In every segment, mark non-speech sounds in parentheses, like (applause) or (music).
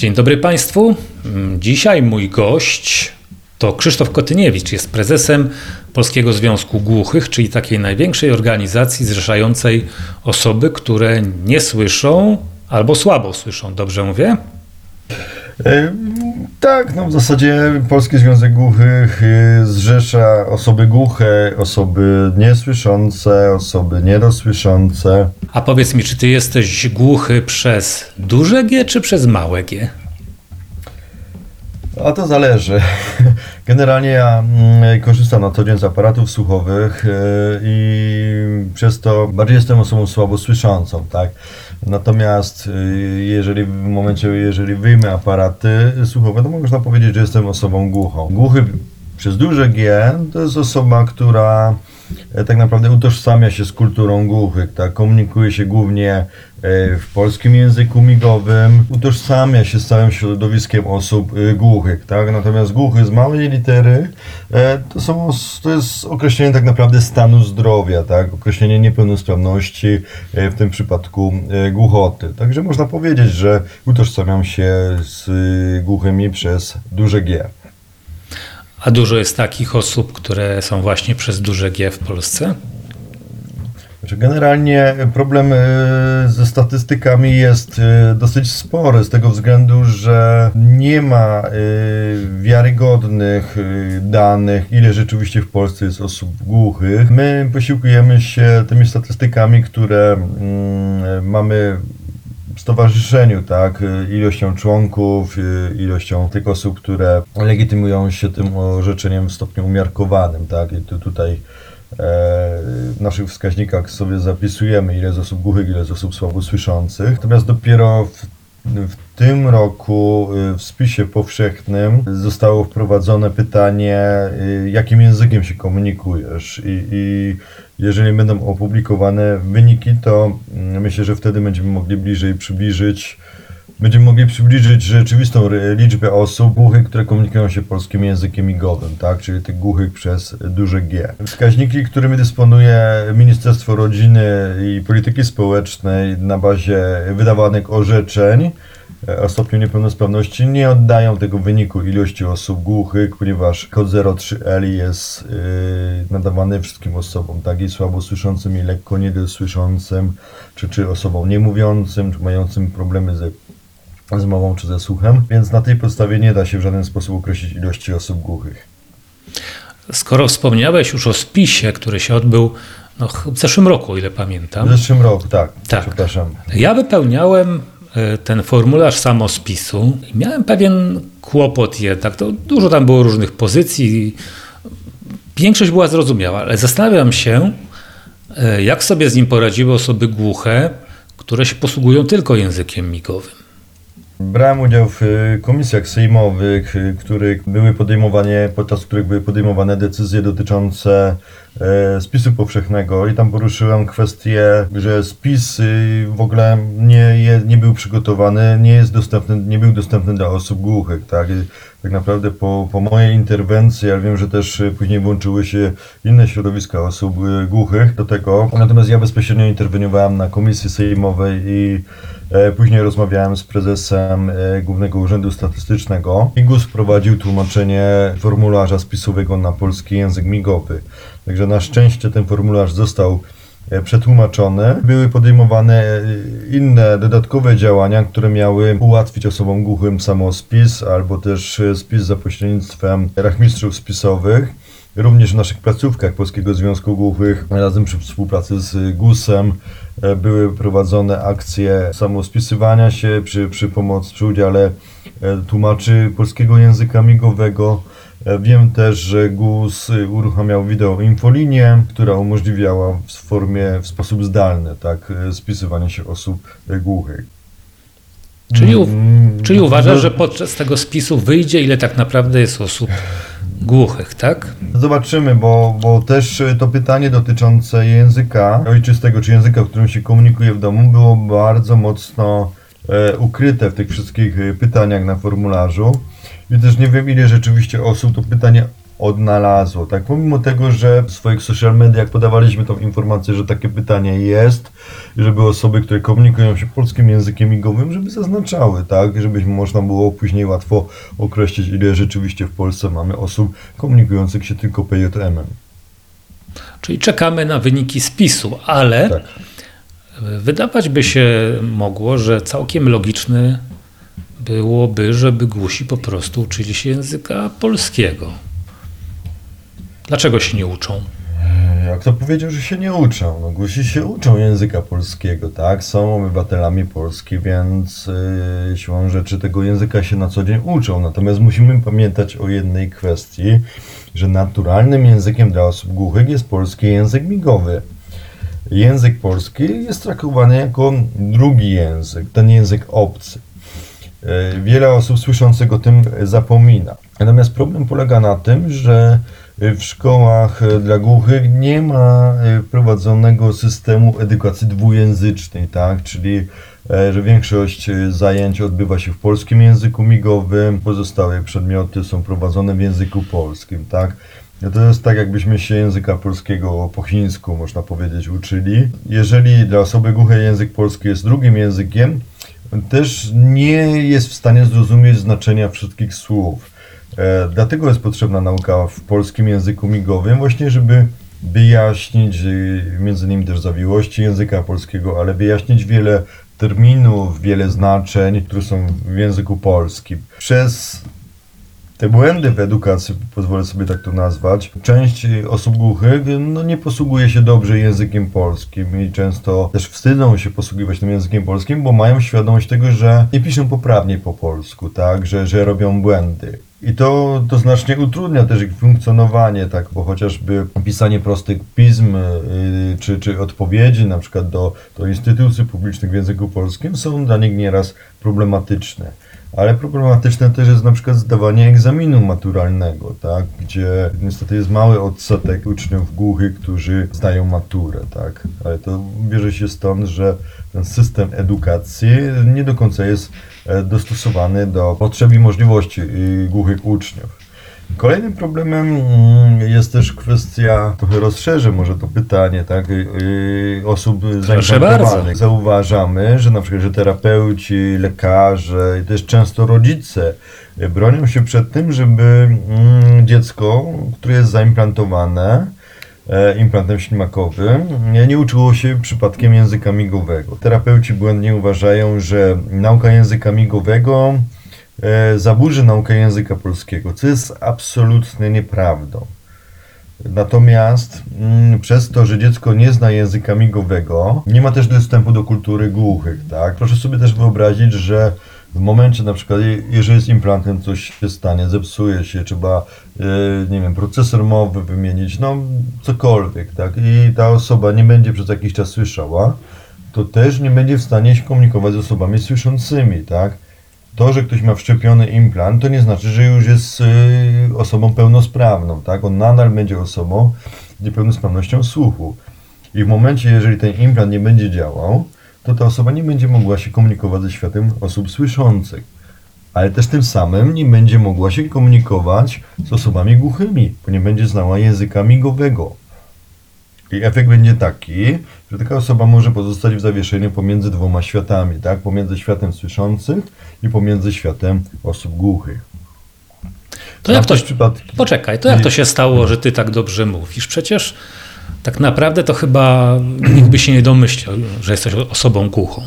Dzień dobry Państwu. Mm, Dzisiaj mój gość to Krzysztof Kotyniewicz, jest prezesem Polskiego Związku Głuchych, czyli takiej największej organizacji zrzeszającej osoby, które nie słyszą albo słabo słyszą. Dobrze mówię? E, Tak, no w zasadzie Polski Związek Głuchych e, zrzesza osoby głuche, osoby niesłyszące, osoby niedosłyszące. A powiedz mi, czy ty jesteś głuchy przez duże G czy przez małe G? A to zależy. (laughs) Generalnie ja mm, korzystam na co dzień z aparatów słuchowych e, i przez to bardziej jestem osobą słabo słyszącą, tak? Natomiast e, jeżeli w momencie, jeżeli wyjmę aparaty słuchowe, to można powiedzieć, że jestem osobą głuchą. Głuchy przez duże G to jest osoba, która e, tak naprawdę utożsamia się z kulturą głuchych, tak? komunikuje się głównie w polskim języku migowym, utożsamia się z całym środowiskiem osób e, głuchych, tak? Natomiast głuchy z małej litery e, to, są, to jest określenie tak naprawdę stanu zdrowia, tak? Określenie niepełnosprawności, e, w tym przypadku e, głuchoty. Także można powiedzieć, że utożsamiam się z e, głuchymi przez duże G. A dużo jest takich osób, które są właśnie przez duże G w Polsce? Znaczy, Generalnie problem e, ze statystykami jest e, dosyć spory z tego względu, że nie ma e, wiarygodnych danych, ile rzeczywiście w Polsce jest osób głuchych. My posiłkujemy się tymi statystykami, które mm, mamy stowarzyszeniu, tak, ilością członków, ilością tych osób, które legitymują się tym orzeczeniem w stopniu umiarkowanym, tak, i tu, tutaj w naszych wskaźnikach sobie zapisujemy, ile jest osób głuchych, ile jest osób słabosłyszących. Natomiast dopiero w, w tym roku y, w spisie powszechnym zostało wprowadzone pytanie, y, jakim językiem się komunikujesz. I, i jeżeli będą opublikowane wyniki, to mm, myślę, że wtedy będziemy mogli bliżej przybliżyć Będziemy mogli przybliżyć rzeczywistą liczbę osób głuchych, które komunikują się polskim językiem migowym, tak? czyli tych głuchych przez duże G. Wskaźniki, którymi dysponuje Ministerstwo Rodziny i Polityki Społecznej na bazie wydawanych orzeczeń e, o stopniu niepełnosprawności nie oddają tego wyniku ilości osób głuchych, ponieważ kod 03L jest yy, nadawany wszystkim osobom, tak i słabo słyszącym i lekko niedosłyszącym, czy, czy osobom niemówiącym, czy mającym problemy ze z mową czy ze słuchem, więc na tej podstawie nie da się w żaden sposób określić ilości osób głuchych. Skoro wspomniałeś już o spisie, który się odbył no, w zeszłym roku, o ile pamiętam. W zeszłym roku, tak, Tak. przepraszam. Ja wypełniałem e, ten formularz samospisu i miałem pewien kłopot jednak. To dużo tam było różnych pozycji. Większość była zrozumiała, ale zastanawiam się, e, jak sobie z nim poradziły osoby głuche, które się posługują tylko językiem migowym. Brałem udział w y, komisjach sejmowych, y, których były podejmowane, podczas których były podejmowane decyzje dotyczące e, spisu powszechnego i tam poruszyłem kwestię, że spis y, w ogóle nie, nie był przygotowany, nie jest dostępny, nie był dostępny dla osób głuchych, tak? Tak naprawdę po, po mojej interwencji, ja wiem, że też później włączyły się inne środowiska osób głuchych do tego, natomiast ja bezpośrednio interweniowałem na komisji sejmowej i Później rozmawiałem z prezesem e, Głównego Urzędu Statystycznego GUS wprowadził tłumaczenie formularza spisowego na polski język migowy. Także na szczęście ten formularz został e, przetłumaczony. Były podejmowane e, inne dodatkowe działania, które miały ułatwić osobom głuchym samospis albo też e, spis za pośrednictwem rachmistrzów spisowych. Również w naszych placówkach Polskiego Związku Głuchych, razem przy współpracy z GUS-em, e, były prowadzone akcje samospisywania się przy, przy pomocy, przy udziale e, tłumaczy polskiego języka migowego. E, Wiem też, że GUS e, uruchamiał wideo infolinię, która umożliwiała w formie, w sposób zdalny, tak, spisywanie się osób głuchych. Czyli, u, Mm, czyli uważasz, no- że podczas tego spisu wyjdzie, ile tak naprawdę jest osób głuchych, tak? Zobaczymy, bo, bo też y, to pytanie dotyczące języka ojczystego, czy języka, w którym się komunikuje w domu, było bardzo mocno e, ukryte w tych wszystkich y, pytaniach na formularzu. I też nie wiem, ile rzeczywiście osób to pytanie odnalazło. Tak, pomimo tego, że w swoich social mediach podawaliśmy tą informację, że takie pytanie jest, żeby osoby, które komunikują się polskim językiem migowym, żeby zaznaczały, tak, żebyśmy można było później łatwo określić, ile rzeczywiście w Polsce mamy osób komunikujących się tylko PJM-em. Czyli czekamy na wyniki spisu, ale Tak. wydawać by się mogło, że całkiem logiczne byłoby, żeby głusi po prostu uczyli się języka polskiego. Dlaczego się nie uczą? Jak to powiedział, że się nie uczą? No, głusi się uczą języka polskiego, tak? Są obywatelami Polski, więc yy, siłą rzeczy tego języka się na co dzień uczą. Natomiast musimy pamiętać o jednej kwestii, że naturalnym językiem dla osób głuchych jest polski język migowy. Język polski jest traktowany jako drugi język, ten język obcy. E, Wiele osób słyszących o tym zapomina. Natomiast problem polega na tym, że w szkołach e, dla głuchych nie ma e, prowadzonego systemu edukacji dwujęzycznej, tak? Czyli e, że większość zajęć odbywa się w polskim języku migowym, pozostałe przedmioty są prowadzone w języku polskim, tak? No to jest tak, jakbyśmy się języka polskiego po chińsku, można powiedzieć, uczyli. Jeżeli dla osoby głuchej język polski jest drugim językiem, też nie jest w stanie zrozumieć znaczenia wszystkich słów. E, dlatego jest potrzebna nauka w polskim języku migowym, właśnie żeby wyjaśnić y, między innymi też zawiłości języka polskiego, ale wyjaśnić wiele terminów, wiele znaczeń, które są w języku polskim. Przez te błędy w edukacji, pozwolę sobie tak to nazwać, część osób głuchych no, nie posługuje się dobrze językiem polskim i często też wstydzą się posługiwać tym językiem polskim, bo mają świadomość tego, że nie piszą poprawnie po polsku, tak, że, że robią błędy. I to, to znacznie utrudnia też ich funkcjonowanie, tak, bo chociażby pisanie prostych pism yy, czy, czy odpowiedzi na przykład do, do instytucji publicznych w języku polskim są dla nich nieraz problematyczne. Ale problematyczne też jest na przykład zdawanie egzaminu maturalnego, tak? gdzie niestety jest mały odsetek uczniów głuchych, którzy zdają maturę. Tak? Ale to bierze się stąd, że ten system edukacji nie do końca jest dostosowany do potrzeb i możliwości głuchych uczniów. Kolejnym problemem mm, jest też kwestia, trochę rozszerzę może to pytanie, tak, y, y, osób zainteresowanych. Zauważamy, że na przykład, że terapeuci, lekarze i też często rodzice y, bronią się przed tym, żeby mm, dziecko, które jest zaimplantowane, e, implantem ślimakowym, nie, nie uczyło się przypadkiem języka migowego. Terapeuci błędnie uważają, że nauka języka migowego e, zaburzy naukę języka polskiego, co jest absolutnie nieprawdą. Natomiast mm, przez to, że dziecko nie zna języka migowego, nie ma też dostępu do kultury głuchych, tak? Proszę sobie też wyobrazić, że w momencie na przykład, je- jeżeli z implantem coś się stanie, zepsuje się, trzeba, e, nie wiem, procesor mowy wymienić, no cokolwiek, tak? I ta osoba nie będzie przez jakiś czas słyszała, to też nie będzie w stanie się komunikować z osobami słyszącymi, tak? To, że ktoś ma wszczepiony implant, to nie znaczy, że już jest y, osobą pełnosprawną, tak? On nadal będzie osobą z niepełnosprawnością słuchu. I w momencie, jeżeli ten implant nie będzie działał, to ta osoba nie będzie mogła się komunikować ze światem osób słyszących. Ale też tym samym nie będzie mogła się komunikować z osobami głuchymi, bo nie będzie znała języka migowego. I efekt będzie taki, że taka osoba może pozostać w zawieszeniu pomiędzy dwoma światami, tak? Pomiędzy światem słyszących i pomiędzy światem osób głuchych. To jak to, przypadki. poczekaj, to jak to się stało, że ty tak dobrze mówisz? Przecież tak naprawdę to chyba nikt by się nie domyślał, że jesteś osobą głuchą.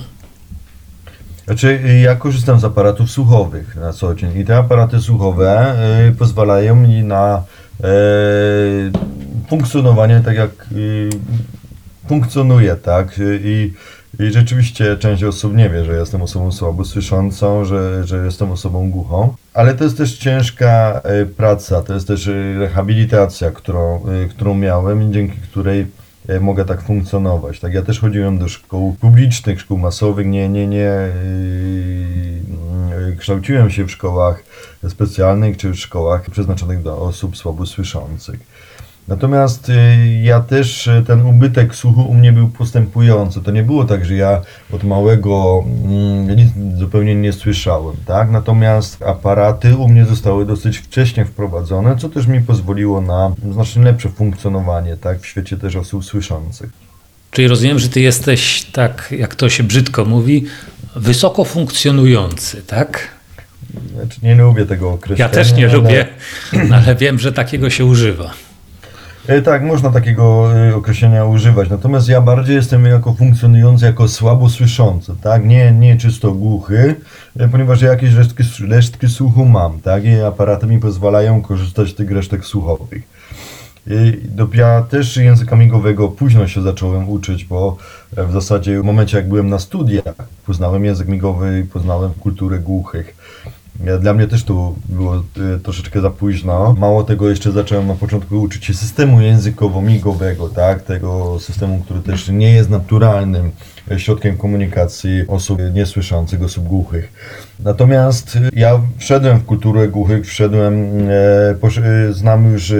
Znaczy, ja korzystam z aparatów słuchowych na co dzień i te aparaty słuchowe y, pozwalają mi na y, funkcjonowanie tak jak y, funkcjonuje, tak? Y, I, I rzeczywiście część osób nie wie, że jestem osobą słabo słyszącą, że, że jestem osobą głuchą, ale to jest też ciężka y, praca, to jest też y, rehabilitacja, którą, y, którą miałem i dzięki której e, mogę tak funkcjonować. Tak, ja też chodziłem do szkół publicznych, szkół masowych, nie, nie, nie, kształciłem się w szkołach specjalnych czy w szkołach przeznaczonych dla osób słabosłyszących. Natomiast y, ja też, y, ten ubytek słuchu u mnie był postępujący. To nie było tak, że ja od małego mm, nic zupełnie nie słyszałem, tak? Natomiast aparaty u mnie zostały dosyć wcześnie wprowadzone, co też mi pozwoliło na znacznie lepsze funkcjonowanie, tak? W świecie też osób słyszących. Czyli rozumiem, że ty jesteś, tak jak to się brzydko mówi, wysoko funkcjonujący, tak? Znaczy, nie lubię tego określenia. Ja też nie ale- lubię, ale wiem, że takiego się używa. E, Tak, można takiego e, określenia używać. Natomiast ja bardziej jestem jako funkcjonujący, jako słabo słyszący, tak? Nie, nie czysto głuchy, e, ponieważ ja jakieś resztki, resztki słuchu mam, tak? I aparaty mi pozwalają korzystać z tych resztek słuchowych. Ja też języka migowego późno się zacząłem uczyć, bo w zasadzie w momencie jak byłem na studiach, poznałem język migowy poznałem kulturę głuchych. Dla mnie też to było e, troszeczkę za późno. Mało tego, jeszcze zacząłem na początku uczyć się systemu językowo-migowego, tak? Tego systemu, który też nie jest naturalnym środkiem komunikacji osób niesłyszących, osób głuchych. Natomiast e, ja wszedłem w kulturę głuchych, wszedłem, e, e, znam już e,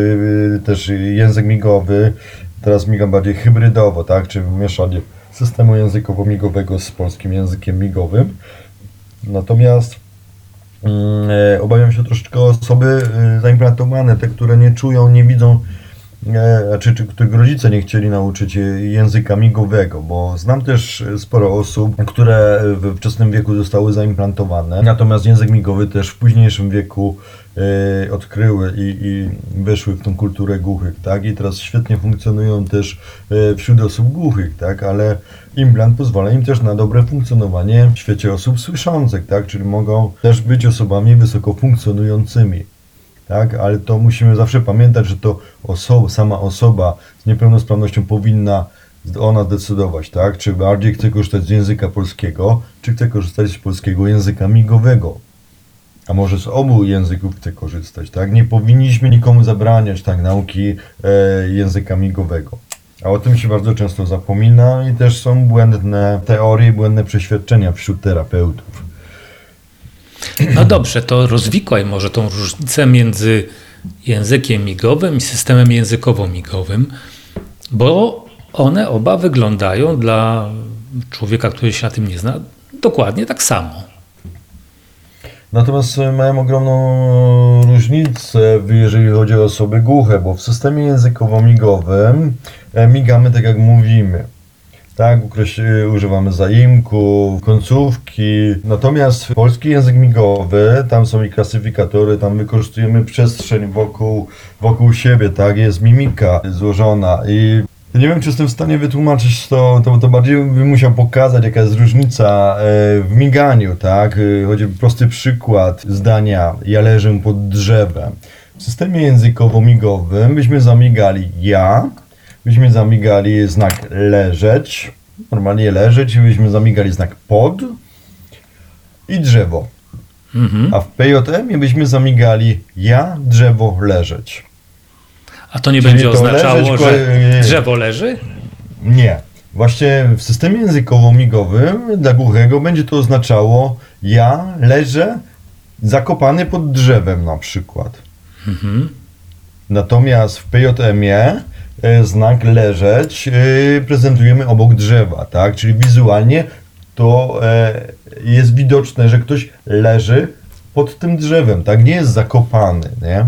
też język migowy, teraz migam bardziej hybrydowo, tak? Czy mieszanie systemu językowo-migowego z polskim językiem migowym. Natomiast Obawiam się troszeczkę osoby e, zaimplantowane, te, które nie czują, nie widzą, e, czy, czy których rodzice nie chcieli nauczyć e, języka migowego, bo znam też e, sporo osób, które we wczesnym wieku zostały zaimplantowane, natomiast język migowy też w późniejszym wieku e, odkryły i, i weszły w tą kulturę głuchych, tak? I teraz świetnie funkcjonują też e, wśród osób głuchych, tak? Ale implant pozwala im też na dobre funkcjonowanie w świecie osób słyszących, tak? Czyli mogą też być osobami wysoko funkcjonującymi. Tak, ale to musimy zawsze pamiętać, że to osoba, sama osoba z niepełnosprawnością powinna ona decydować, tak? Czy bardziej chce korzystać z języka polskiego, czy chce korzystać z polskiego języka migowego. A może z obu języków chce korzystać, tak? Nie powinniśmy nikomu zabraniać tak nauki e, języka migowego. A o tym się bardzo często zapomina i też są błędne teorie, błędne przeświadczenia wśród terapeutów. No dobrze, to rozwikłaj może tą różnicę między językiem migowym i systemem językowo-migowym, bo one oba wyglądają dla człowieka, który się na tym nie zna, dokładnie tak samo. Natomiast e, mają ogromną różnicę, jeżeli chodzi o osoby głuche, bo w systemie językowo-migowym e, migamy tak jak mówimy. Tak, e, używamy zaimków, końcówki. Natomiast polski język migowy, tam są i klasyfikatory, tam wykorzystujemy przestrzeń wokół, wokół siebie, tak, jest mimika złożona i nie wiem, czy jestem w stanie wytłumaczyć to, to, to bardziej bym musiał pokazać, jaka jest różnica e, w miganiu, tak? E, Chodzi prosty przykład zdania, ja leżę pod drzewem. W systemie językowo-migowym byśmy zamigali ja, byśmy zamigali znak leżeć, normalnie leżeć, i byśmy zamigali znak pod i drzewo. Mhm. A w PJM byśmy zamigali ja, drzewo, leżeć. A to nie Czyli będzie to oznaczało, leżeć, że drzewo leży? Nie. Właśnie w systemie językowo-migowym dla głuchego będzie to oznaczało ja leżę zakopany pod drzewem na przykład. Mhm. Natomiast w PJM-ie e, znak leżeć e, prezentujemy obok drzewa, tak? Czyli wizualnie to e, jest widoczne, że ktoś leży pod tym drzewem, tak? Nie jest zakopany, nie?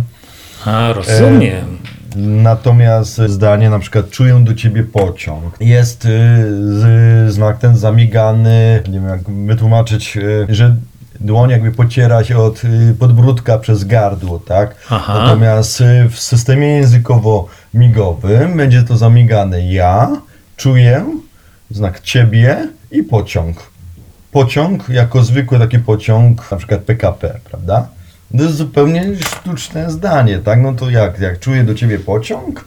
A, rozumiem. Natomiast zdanie na przykład czuję do ciebie pociąg. Jest y, znak ten zamigany, nie wiem jak wytłumaczyć, y, że dłoń jakby pociera się od y, podbródka przez gardło, tak? Aha. Natomiast y, w systemie językowo-migowym będzie to zamigane ja, czuję, znak ciebie i pociąg. Pociąg jako zwykły taki pociąg, na przykład PKP, prawda? To jest zupełnie sztuczne zdanie, tak? No to jak, jak czuję do ciebie pociąg?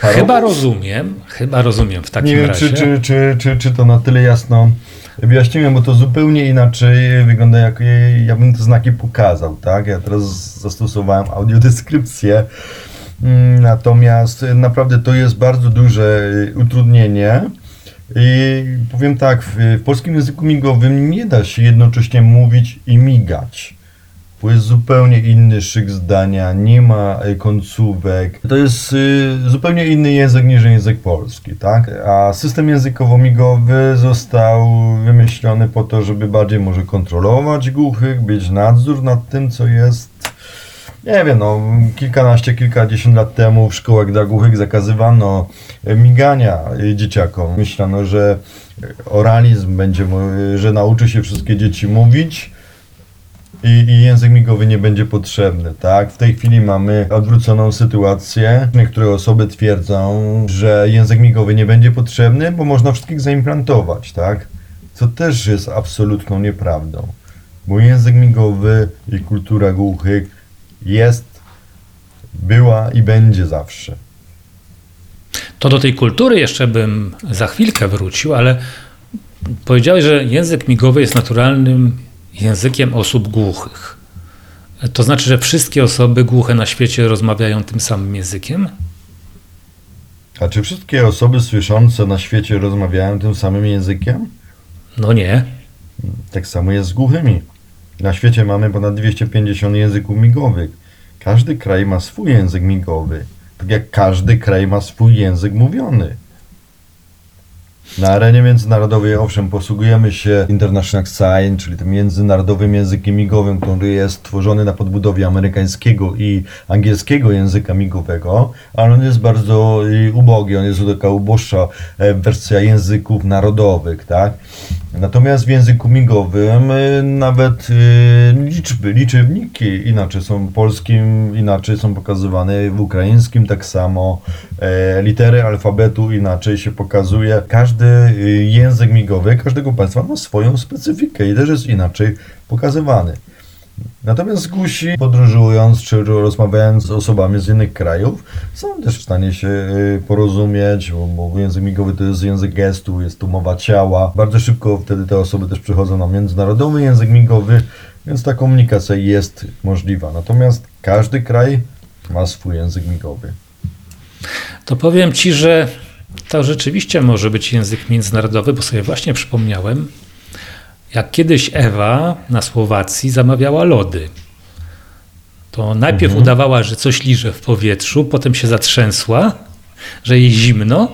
Parowóz? Chyba rozumiem, chyba rozumiem w takim Nie wiem, razie. czy, czy, czy, czy, czy to na tyle jasno wyjaśniłem, bo to zupełnie inaczej wygląda, jak ja bym te znaki pokazał, tak? Ja teraz zastosowałem audiodeskrypcję, Mm, natomiast naprawdę to jest bardzo duże utrudnienie, Powiem tak, w, polskim języku migowym nie da się jednocześnie mówić i migać. Bo jest zupełnie inny szyk zdania, nie ma y, końcówek. To jest y, zupełnie inny język niż język polski, tak? A system językowo-migowy został wymyślony po to, żeby bardziej może kontrolować głuchych, być nadzór nad tym, co jest nie wiem, no, kilkanaście, kilkadziesiąt lat temu w szkołach dla głuchych zakazywano e, migania dzieciakom. Myślano, że oralizm będzie, że nauczy się wszystkie dzieci mówić i, i język migowy nie będzie potrzebny, tak? W tej chwili mamy odwróconą sytuację. Niektóre osoby twierdzą, że język migowy nie będzie potrzebny, bo można wszystkich zaimplantować, tak? Co też jest absolutną nieprawdą. Bo język migowy i kultura głuchych jest, była i będzie zawsze. To do tej kultury jeszcze bym za chwilkę wrócił, ale powiedziałeś, że język migowy jest naturalnym językiem osób głuchych. To znaczy, że wszystkie osoby głuche na świecie rozmawiają tym samym językiem? A czy wszystkie osoby słyszące na świecie rozmawiają tym samym językiem? No nie. Tak samo jest z głuchymi. Na świecie mamy ponad 250 języków migowych. Każdy kraj ma swój język migowy, tak jak każdy kraj ma swój język mówiony. Na arenie międzynarodowej owszem posługujemy się International Sign, czyli tym międzynarodowym językiem migowym, który jest tworzony na podbudowie amerykańskiego i angielskiego języka migowego, ale on jest bardzo y, ubogi, on jest taka uboższa e, wersja języków narodowych, tak? Natomiast w języku migowym y, nawet y, liczby, liczywniki inaczej są polskim, inaczej są pokazywane w ukraińskim tak samo, e, litery alfabetu inaczej się pokazuje. Każdy y, język migowy każdego państwa ma swoją specyfikę i też jest inaczej pokazywany. Natomiast gusi, podróżując czy rozmawiając z osobami z innych krajów, są też w stanie się y, porozumieć, bo, język migowy to jest język gestu, jest tu mowa ciała. Bardzo szybko wtedy te osoby też przechodzą na międzynarodowy język migowy, więc ta komunikacja jest możliwa. Natomiast każdy kraj ma swój język migowy. To powiem ci, że to rzeczywiście może być język międzynarodowy, bo sobie właśnie przypomniałem, jak kiedyś Ewa na Słowacji zamawiała lody. To najpierw udawała, że coś liże w powietrzu, potem się zatrzęsła, że jej zimno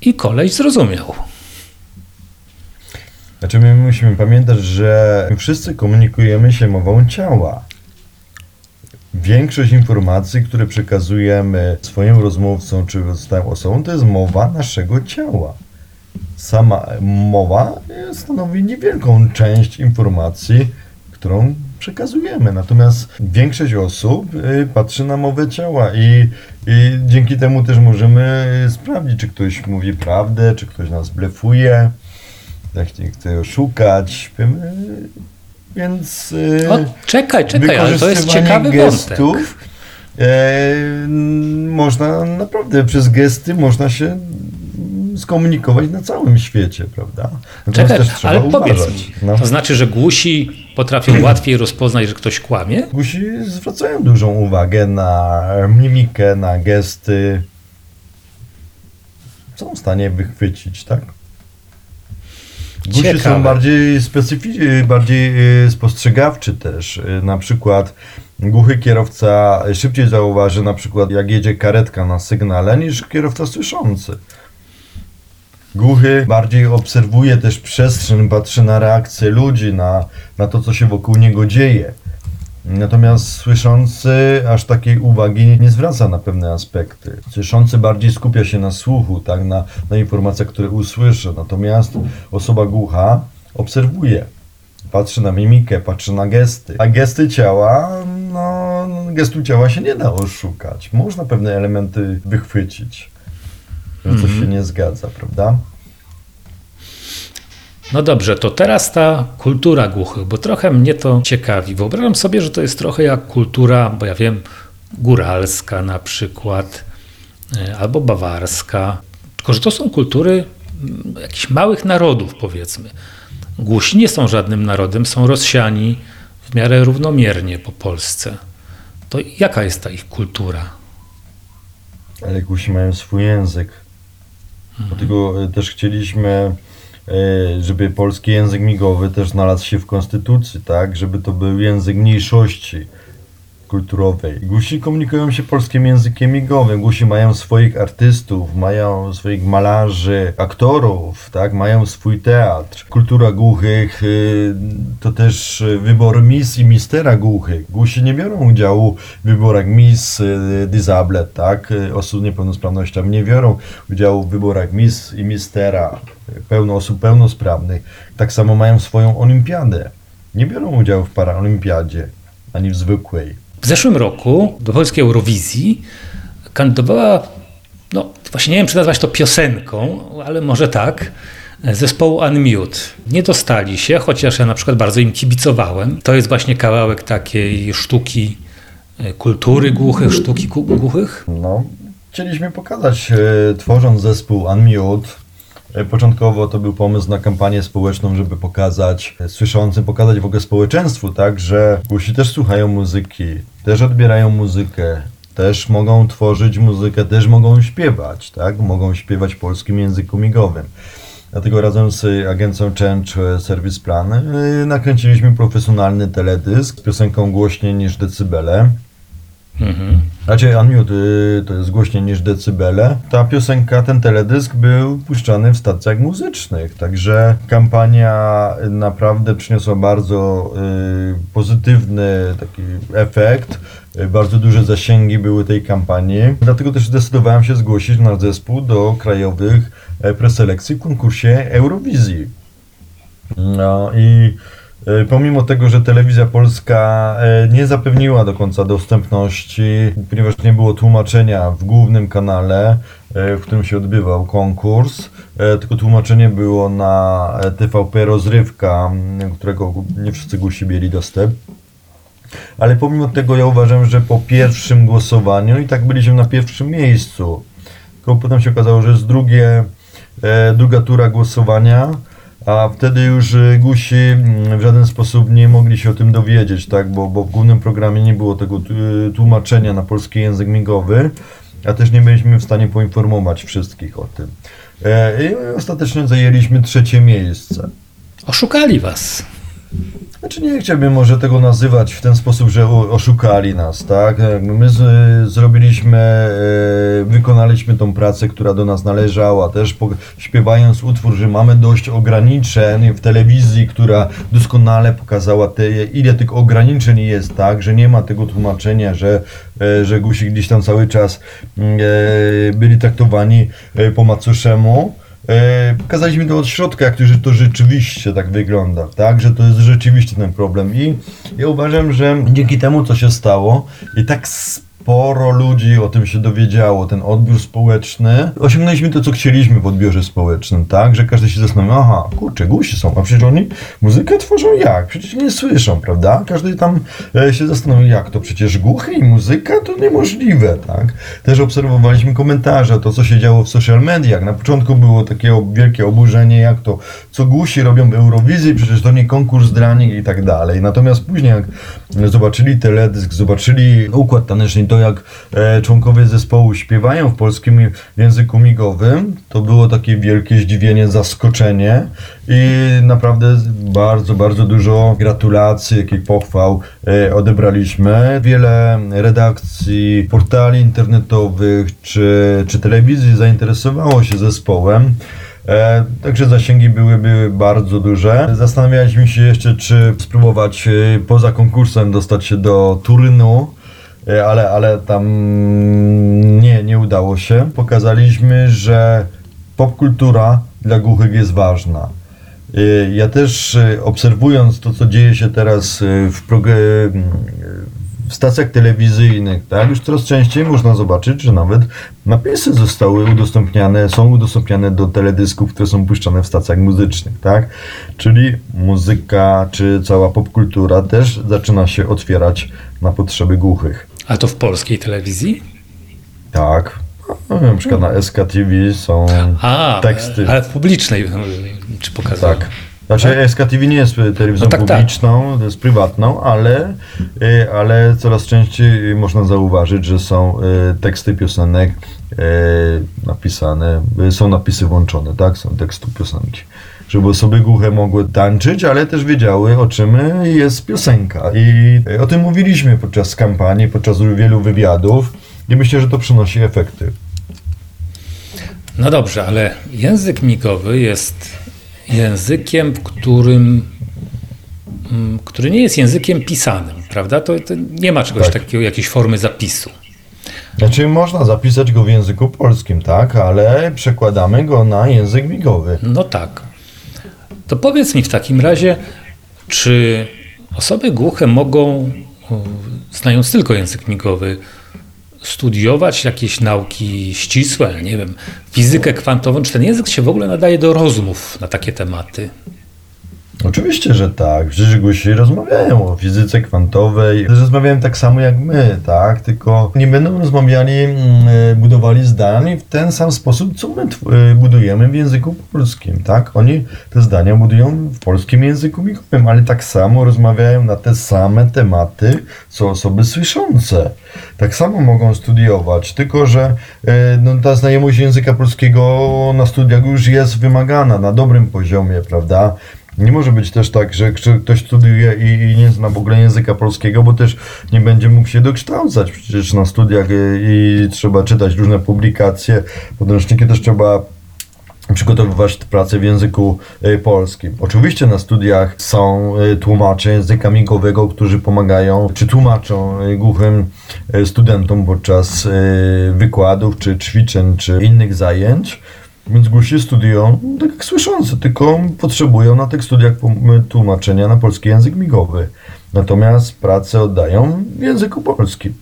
i koleś zrozumiał. Znaczy my musimy pamiętać, że my wszyscy komunikujemy się mową ciała. Większość informacji, które przekazujemy swoim rozmówcom czy pozostałym osobom, to jest mowa naszego ciała. Sama mowa e, stanowi niewielką część informacji, którą przekazujemy. Natomiast większość osób e, patrzy na mowę ciała i, i dzięki temu też możemy e, sprawdzić, czy ktoś mówi prawdę, czy ktoś nas blefuje, jak nie chce oszukać. Więc e, O, czekaj, czekaj, ale to jest ciekawy wątek. gestów, e, n- można naprawdę przez gesty można się skomunikować na całym świecie, prawda? Natomiast Czekaj, ale powiedz uważać. mi, No. to znaczy, że głusi potrafią (clears throat) łatwiej rozpoznać, że ktoś kłamie? Gusi zwracają dużą uwagę na mimikę, na gesty. Są w stanie wychwycić, tak? Gusi Ciekawe. są bardziej specyficzni, bardziej y, spostrzegawczy też. Y, Na przykład głuchy kierowca szybciej zauważy na przykład jak jedzie karetka na sygnale niż kierowca słyszący. Głuchy bardziej obserwuje też przestrzeń, patrzy na reakcje ludzi, na, na to, co się wokół niego dzieje. Natomiast słyszący aż takiej uwagi nie zwraca na pewne aspekty. Słyszący bardziej skupia się na słuchu, tak, na, na informacjach, które usłyszy. Natomiast osoba głucha obserwuje, patrzy na mimikę, patrzy na gesty. A gesty ciała, no, gestu ciała się nie da oszukać. Można pewne elementy wychwycić, że coś się nie zgadza, prawda? No dobrze, to teraz ta kultura głuchych, bo trochę mnie to ciekawi. Wyobrażam sobie, że to jest trochę jak kultura, bo ja wiem, góralska na przykład, e, albo bawarska. Tylko, że to są kultury mm, jakichś małych narodów, powiedzmy. Głusi nie są żadnym narodem, są rozsiani w miarę równomiernie po Polsce. To jaka jest ta ich kultura? Ale gusi mają swój język. Dlatego e, też chcieliśmy, e, żeby polski język migowy też znalazł się w konstytucji, tak? Żeby to był język mniejszości kulturowej. Głusi komunikują się polskim językiem migowym. Głusi mają swoich artystów, mają swoich malarzy, aktorów, tak? Mają swój teatr. Kultura głuchych y, to też wybór mis i mistera głuchych. Głusi nie biorą udziału w wyborach mis y, disabled, tak? Osób z niepełnosprawnościami nie biorą udziału w wyborach mis i mistera pełno osób pełnosprawnych. Tak samo mają swoją olimpiadę. Nie biorą udziału w paraolimpiadzie ani w zwykłej. W zeszłym roku do polskiej Eurowizji kandydowała, no właśnie nie wiem, czy nazwać to piosenką, ale może tak, zespołu Unmute. Nie dostali się, chociaż ja na przykład bardzo im kibicowałem. To jest właśnie kawałek takiej sztuki e, kultury głuchych, sztuki głuchych. No, chcieliśmy pokazać, e, tworząc zespół Unmute, Początkowo to był pomysł na kampanię społeczną, żeby pokazać e, słyszącym, pokazać w ogóle społeczeństwu, tak, że głusi też słuchają muzyki, też odbierają muzykę, też mogą tworzyć muzykę, też mogą śpiewać, tak, mogą śpiewać w polskim języku migowym. Dlatego razem z agencją Change e, Service Plan e, nakręciliśmy profesjonalny teledysk z piosenką głośniej niż decybele. Mhm. Raczej Unmute to jest głośniej niż decybele. Ta piosenka, ten teledysk był puszczany w stacjach muzycznych, także kampania naprawdę przyniosła bardzo y, pozytywny taki efekt. Bardzo duże zasięgi były tej kampanii. Dlatego też zdecydowałem się zgłosić nasz zespół do krajowych e, preselekcji w konkursie Eurowizji. No i pomimo tego, że telewizja polska e, nie zapewniła do końca dostępności, ponieważ nie było tłumaczenia w głównym kanale, e, w którym się odbywał konkurs, e, tylko tłumaczenie było na e, TVP Rozrywka, którego nie wszyscy głusi mieli dostęp. Ale pomimo tego ja uważam, że po pierwszym głosowaniu i tak byliśmy na pierwszym miejscu. Tylko potem się okazało, że jest drugie, e, druga tura głosowania, a wtedy już e, gusi mm, w żaden sposób nie mogli się o tym dowiedzieć, tak? bo, bo w głównym programie nie było tego t- tłumaczenia na polski język migowy, a też nie byliśmy w stanie poinformować wszystkich o tym. E, I ostatecznie zajęliśmy trzecie miejsce. Oszukali was. Znaczy nie chciałbym może tego nazywać w ten sposób, że oszukali nas, tak? My z, zrobiliśmy, e, wykonaliśmy tą pracę, która do nas należała, też po, śpiewając utwór, że mamy dość ograniczeń w telewizji, która doskonale pokazała te, ile tych ograniczeń jest, tak? Że nie ma tego tłumaczenia, że, e, że gusi gdzieś tam cały czas mm, e, byli traktowani po macoszemu. E, Pokazaliśmy to od środka, jak to, rzeczywiście tak wygląda, tak? Że to jest rzeczywiście ten problem. I ja uważam, że dzięki temu, co się stało, i tak sporo ludzi o tym się dowiedziało, ten odbiór społeczny, osiągnęliśmy to, co chcieliśmy w odbiorze społecznym, tak? Że każdy się zastanawiał, aha, kurczę, gusi są, a przecież oni muzykę tworzą jak? Przecież nie słyszą, prawda? Każdy tam e, się zastanowił, jak to? Przecież głuchy i muzyka to niemożliwe, tak? Też obserwowaliśmy komentarze, to co się działo w social mediach. Na początku było takie wielkie oburzenie, jak to, co głusi robią w Eurowizji, przecież to nie konkurs dla nich i tak dalej. Natomiast później jak zobaczyli teledysk, zobaczyli układ taneczny, to jak e, członkowie zespołu śpiewają w polskim języku migowym, to było takie wielkie zdziwienie, zaskoczenie i naprawdę bardzo, bardzo dużo gratulacji, jak i pochwał e, odebraliśmy. Wiele redakcji, portali internetowych czy, czy telewizji zainteresowało się zespołem. E, także zasięgi byłyby bardzo duże. Zastanawialiśmy się jeszcze, czy spróbować e, poza konkursem dostać się do Turynu, ale, ale tam nie, nie udało się. Pokazaliśmy, że popkultura dla głuchych jest ważna. Y, Ja też y, obserwując to, co dzieje się teraz w, w stacjach telewizyjnych, tak, już coraz częściej można zobaczyć, że nawet napisy zostały udostępniane, są udostępniane do teledysków, które są puszczane w stacjach muzycznych, tak? Czyli muzyka czy cała popkultura też zaczyna się otwierać na potrzeby głuchych. A to w polskiej telewizji? Tak. No, na przykład na SKTV są A, teksty. ale w publicznej czy pokazali? Tak. Znaczy SKTV nie jest telewizją No tak, tak. publiczną, to jest prywatną, ale, y, ale coraz częściej można zauważyć, że są y, teksty piosenek y, napisane, są napisy włączone, tak? Są teksty piosenki. Żeby osoby głuche mogły tańczyć, ale też wiedziały, o czym jest piosenka. I y, o tym mówiliśmy podczas kampanii, podczas wielu wywiadów i myślę, że to przynosi efekty. No dobrze, ale język migowy jest językiem, w którym, mm, który nie jest językiem pisanym, prawda? To, to nie ma czegoś Tak. takiego, jakiejś formy zapisu. Znaczy można zapisać go w języku polskim, tak? Ale przekładamy go na język migowy. No tak. To powiedz mi w takim razie, czy osoby głuche mogą, o, znając tylko język migowy, studiować jakieś nauki ścisłe, nie wiem, fizykę kwantową, czy ten język się w ogóle nadaje do rozmów na takie tematy? Oczywiście, że tak. Przecież głusi rozmawiają o fizyce kwantowej. Rozmawiają tak samo jak my, tak? Tylko nie będą rozmawiali, mm, e, budowali zdań w ten sam sposób, co my e, budujemy w języku polskim, tak? Oni te zdania budują w polskim języku migowym, ale tak samo rozmawiają na te same tematy, co osoby słyszące. Tak samo mogą studiować, tylko że e, no, ta znajomość języka polskiego na studiach już jest wymagana na dobrym poziomie, prawda? Nie może być też tak, że ktoś studiuje i, i nie zna w ogóle języka polskiego, bo też nie będzie mógł się dokształcać. Przecież na studiach y, i trzeba czytać różne publikacje, podręczniki też trzeba przygotowywać pracę w języku y, polskim. Oczywiście na studiach są y, tłumacze języka migowego, którzy pomagają czy tłumaczą głuchym studentom podczas wykładów, czy ćwiczeń, czy innych zajęć. Więc głusi studiują tak jak słyszący, tylko potrzebują na tych studiach tłumaczenia na polski język migowy. Natomiast pracę oddają w języku polskim.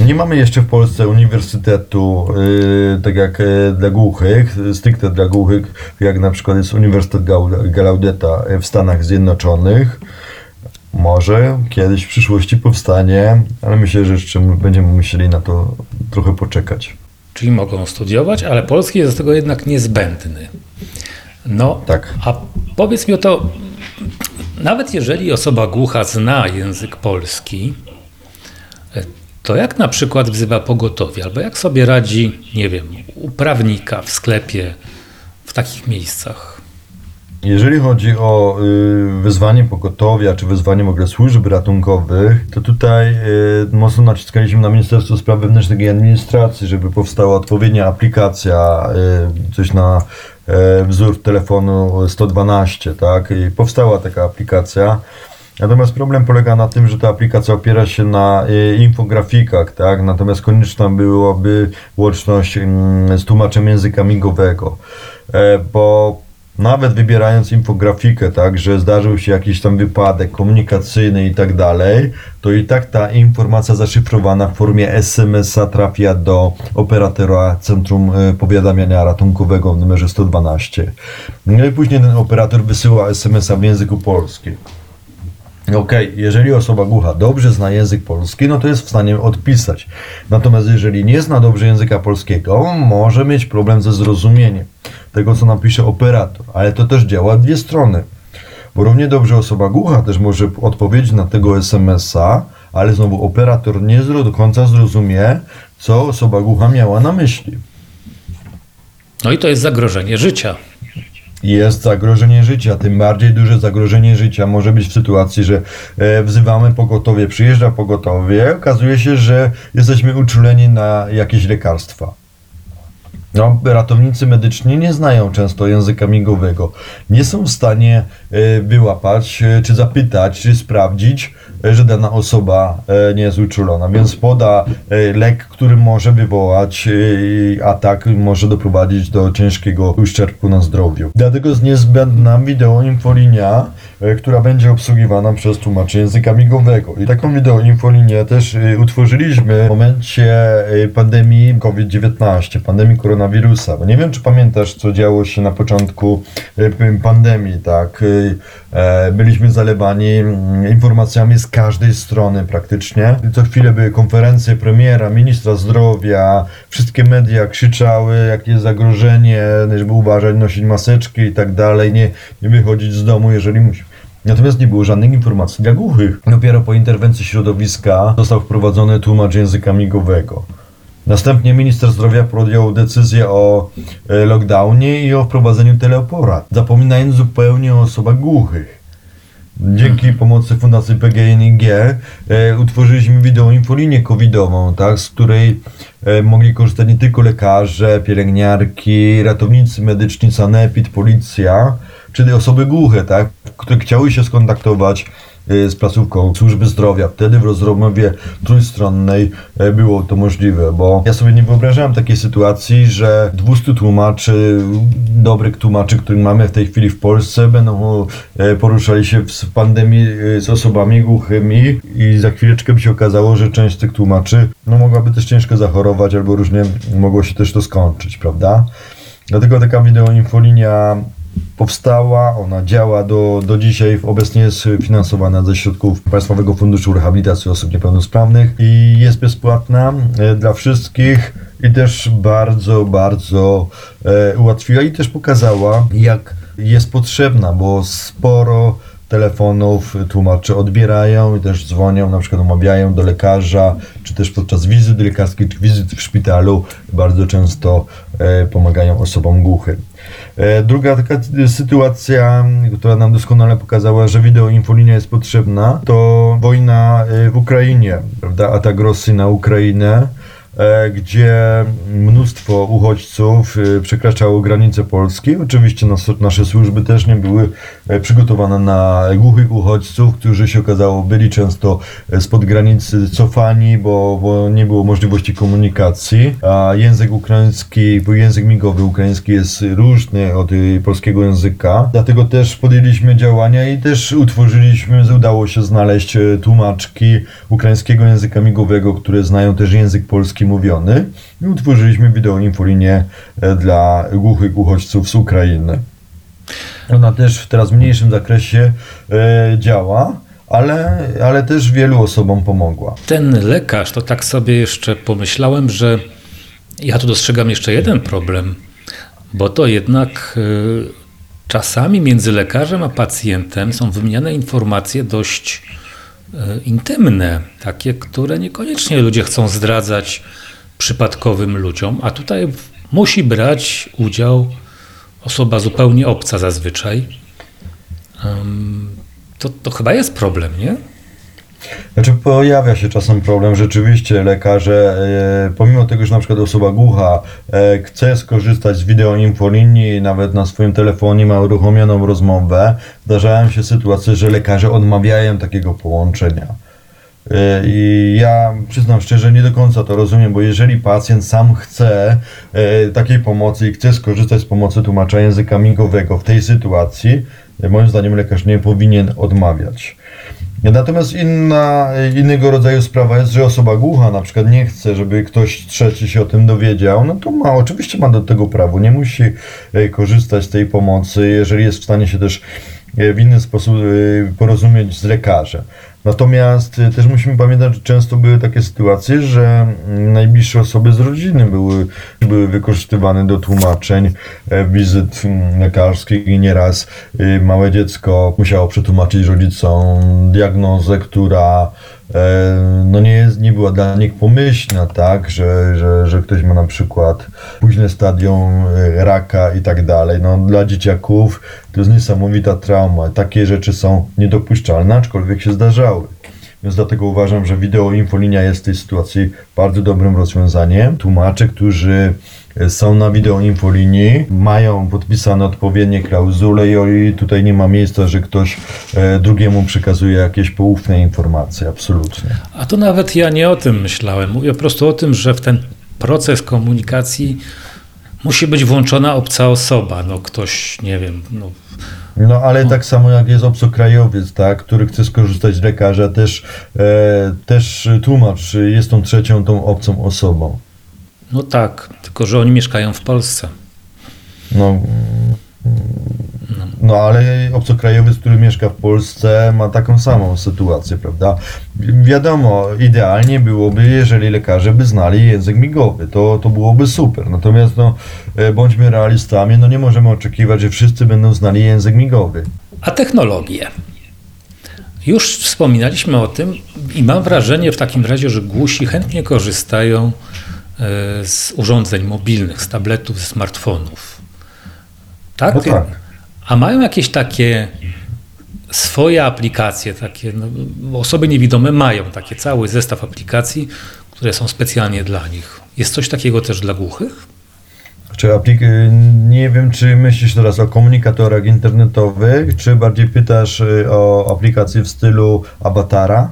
Nie mamy jeszcze w Polsce uniwersytetu, yy, tak jak yy, dla głuchych, stricte dla głuchych, jak na przykład jest Uniwersytet Gau- Gallaudeta w Stanach Zjednoczonych. Może kiedyś w przyszłości powstanie, ale myślę, że jeszcze będziemy musieli na to trochę poczekać. Czyli mogą studiować, ale polski jest do tego jednak niezbędny. No, Tak. a powiedz mi o to, nawet jeżeli osoba głucha zna język polski, to jak na przykład wzywa pogotowie, albo jak sobie radzi, nie wiem, u prawnika w sklepie, w takich miejscach? Jeżeli chodzi o y, wezwanie pogotowia, czy wezwanie w ogóle służb ratunkowych, to tutaj y, mocno naciskaliśmy na Ministerstwo Spraw Wewnętrznych i Administracji, żeby powstała odpowiednia aplikacja, y, coś na y, wzór telefonu 112, tak? I powstała taka aplikacja. Natomiast problem polega na tym, że ta aplikacja opiera się na infografikach, tak? Natomiast konieczna byłaby łączność mm, z tłumaczem języka migowego, e, bo nawet wybierając infografikę, tak, że zdarzył się jakiś tam wypadek komunikacyjny i tak dalej, to i tak ta informacja zaszyfrowana w formie SMS-a trafia do operatora Centrum e, Powiadamiania Ratunkowego w numerze 112. No i później ten operator wysyła SMS-a w języku polskim. Okej, jeżeli osoba głucha dobrze zna język polski, no to jest w stanie odpisać. Natomiast jeżeli nie zna dobrze języka polskiego, może mieć problem ze zrozumieniem tego, co napisze operator. Ale to też działa dwie strony. Bo równie dobrze osoba głucha też może odpowiedzieć na tego SMS-a, ale znowu operator nie do końca zrozumie, co osoba głucha miała na myśli. No i to jest zagrożenie życia. Jest zagrożenie życia, tym bardziej duże zagrożenie życia może być w sytuacji, że e, wzywamy pogotowie, przyjeżdża pogotowie, okazuje się, że jesteśmy uczuleni na jakieś lekarstwa. No, ratownicy medyczni nie znają często języka migowego. Nie są w stanie e, wyłapać, e, czy zapytać, czy sprawdzić, że dana osoba nie jest uczulona, więc poda lek, który może wywołać e, atak, może doprowadzić do ciężkiego uszczerbku na zdrowiu. Dlatego jest niezbędna wideoinfolinia, e, która będzie obsługiwana przez tłumaczy języka migowego. I taką wideoinfolinię też e, utworzyliśmy w momencie pandemii COVID-19, pandemii koronawirusa. Bo nie wiem, czy pamiętasz, co działo się na początku pandemii, tak? Byliśmy zalewani mm, informacjami z każdej strony praktycznie. Co chwilę były konferencje premiera, ministra ministra zdrowia, wszystkie media krzyczały, jakie jest zagrożenie, żeby uważać, nosić maseczki i tak dalej, nie, nie wychodzić z domu, jeżeli musi. Natomiast nie było żadnych informacji dla głuchych. Dopiero po interwencji środowiska został wprowadzony tłumacz języka migowego. Następnie minister zdrowia podjął decyzję o e, lockdownie i o wprowadzeniu teleporad, zapominając zupełnie o osobach głuchych. Dzięki pomocy Fundacji PGNiG e, utworzyliśmy wideoinfolinię covidową, tak, z której e, mogli korzystać nie tylko lekarze, pielęgniarki, ratownicy medyczni, sanepid, policja, czyli osoby głuche, tak, które chciały się skontaktować z placówką służby zdrowia. Wtedy w rozmowie trójstronnej e, było to możliwe, bo ja sobie nie wyobrażałem takiej sytuacji, że 200 tłumaczy, dobrych tłumaczy, których mamy w tej chwili w Polsce, będą e, poruszali się w pandemii z osobami głuchymi i za chwileczkę by się okazało, że część z tych tłumaczy no, mogłaby też ciężko zachorować albo różnie mogło się też to skończyć, prawda? Dlatego taka wideoinfolinia powstała, ona działa do, do dzisiaj, obecnie jest finansowana ze środków Państwowego Funduszu Rehabilitacji Osób Niepełnosprawnych i jest bezpłatna e, dla wszystkich i też bardzo, bardzo e, ułatwiła i też pokazała, jak jest potrzebna, bo sporo telefonów tłumacze odbierają i też dzwonią, na przykład omawiają do lekarza, czy też podczas wizyt lekarskich, czy wizyt w szpitalu bardzo często e, pomagają osobom głuchym. E, Druga taka sytuacja, która nam doskonale pokazała, że wideoinfolinia jest potrzebna, to wojna e, w Ukrainie, prawda? Atak Rosji na Ukrainę, gdzie mnóstwo uchodźców e, przekraczało granice Polski. Oczywiście nas, nasze służby też nie były e, przygotowane na głuchych uchodźców, którzy się okazało byli często e, spod granicy cofani, bo, bo nie było możliwości komunikacji. A język ukraiński, bo język migowy ukraiński jest różny od polskiego języka. Dlatego też podjęliśmy działania i też utworzyliśmy, udało się znaleźć e, tłumaczki ukraińskiego języka migowego, które znają też język polski mówiony. I utworzyliśmy wideoinfolinię e, dla głuchych uchodźców z Ukrainy. Ona też w teraz mniejszym zakresie e, działa, ale, ale też wielu osobom pomogła. Ten lekarz, to tak sobie jeszcze pomyślałem, że ja tu dostrzegam jeszcze jeden problem, bo to jednak y, czasami między lekarzem a pacjentem są wymieniane informacje dość intymne, takie, które niekoniecznie ludzie chcą zdradzać przypadkowym ludziom, a tutaj musi brać udział osoba zupełnie obca zazwyczaj. To, to chyba jest problem, nie? Znaczy pojawia się czasem problem, rzeczywiście lekarze, e, pomimo tego, że na przykład osoba głucha e, chce skorzystać z wideoinfolinii, nawet na swoim telefonie ma uruchomioną rozmowę, zdarzają się sytuacje, że lekarze odmawiają takiego połączenia. E, I ja przyznam szczerze, nie do końca to rozumiem, bo jeżeli pacjent sam chce e, takiej pomocy i chce skorzystać z pomocy tłumacza języka migowego w tej sytuacji, e, moim zdaniem lekarz nie powinien odmawiać. Natomiast inna, innego rodzaju sprawa jest, że osoba głucha na przykład nie chce, żeby ktoś trzeci się o tym dowiedział, no to ma, oczywiście ma do tego prawo, nie musi e, korzystać z tej pomocy, jeżeli jest w stanie się też w inny sposób e, porozumieć z lekarzem. Natomiast e, też musimy pamiętać, że często były takie sytuacje, że mm, najbliższe osoby z rodziny były, były wykorzystywane do tłumaczeń e, wizyt mm, lekarskich i nieraz e, małe dziecko musiało przetłumaczyć rodzicom diagnozę, która e, no nie, jest, nie była dla nich pomyślna, tak, że, że, że ktoś ma na przykład późne stadium e, raka i tak dalej. No, dla dzieciaków to jest niesamowita trauma. Takie rzeczy są niedopuszczalne, aczkolwiek się zdarzały. Więc dlatego uważam, że wideoinfolinia jest w tej sytuacji bardzo dobrym rozwiązaniem. Tłumacze, którzy e, są na wideoinfolinii, mają podpisane odpowiednie klauzule i tutaj nie ma miejsca, że ktoś e, drugiemu przekazuje jakieś poufne informacje. Absolutnie. A to nawet ja nie o tym myślałem. Mówię po prostu o tym, że w ten proces komunikacji musi być włączona obca osoba. No ktoś, nie wiem, no, No ale tak samo jak jest obcokrajowiec, tak, który chce skorzystać z lekarza, też, e, też tłumacz jest tą trzecią, tą obcą osobą. No tak, tylko że oni mieszkają w Polsce. No, No ale obcokrajowiec, który mieszka w Polsce ma taką samą sytuację, prawda? Wi- Wiadomo, idealnie byłoby, jeżeli lekarze by znali język migowy, to, to byłoby super. Natomiast no, e, bądźmy realistami, no nie możemy oczekiwać, że wszyscy będą znali język migowy. A technologie. Już wspominaliśmy o tym i mam wrażenie w takim razie, że głusi chętnie korzystają z urządzeń mobilnych, z tabletów, z smartfonów. Tak? No tak. A mają jakieś takie swoje aplikacje, takie no, osoby niewidome mają takie cały zestaw aplikacji, które są specjalnie dla nich. Jest coś takiego też dla głuchych? Czy aplik- nie wiem, czy myślisz teraz o komunikatorach internetowych, czy bardziej pytasz y, o aplikacje w stylu awatara?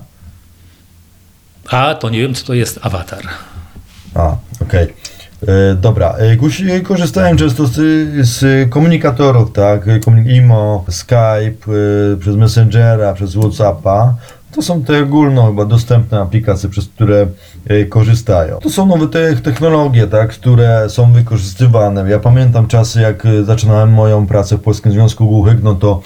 A to nie wiem, co to jest awatar. A, okej. E, Dobra, E, Gusi korzystają często z, z komunikatorów, tak? IMO, Skype, e, przez Messengera, przez Whatsappa. To są te ogólno chyba dostępne aplikacje, przez które e, korzystają. To są nowe te technologie, tak, które są wykorzystywane. Ja pamiętam czasy, jak e, zaczynałem moją pracę w Polskim Związku Głuchych, no to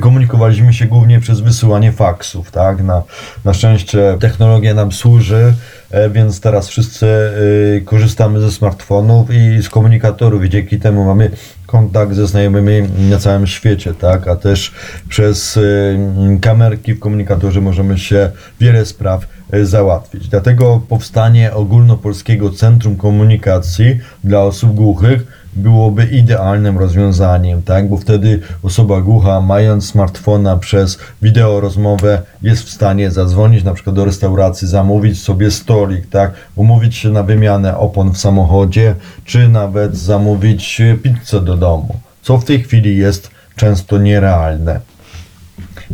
komunikowaliśmy się głównie przez wysyłanie faksów, tak. Na, na szczęście technologia nam służy, e, więc teraz wszyscy e, korzystamy ze smartfonów i z komunikatorów i dzięki temu mamy kontakt ze znajomymi na całym świecie, tak? A też przez y, kamerki w komunikatorze możemy się wiele spraw y, załatwić. Dlatego powstanie ogólnopolskiego Centrum Komunikacji dla osób głuchych byłoby idealnym rozwiązaniem, tak? Bo wtedy osoba głucha, mając smartfona przez wideo rozmowę, jest w stanie zadzwonić na przykład do restauracji, zamówić sobie stolik, tak? Umówić się na wymianę opon w samochodzie, czy nawet zamówić pizzę do domu, co w tej chwili jest często nierealne.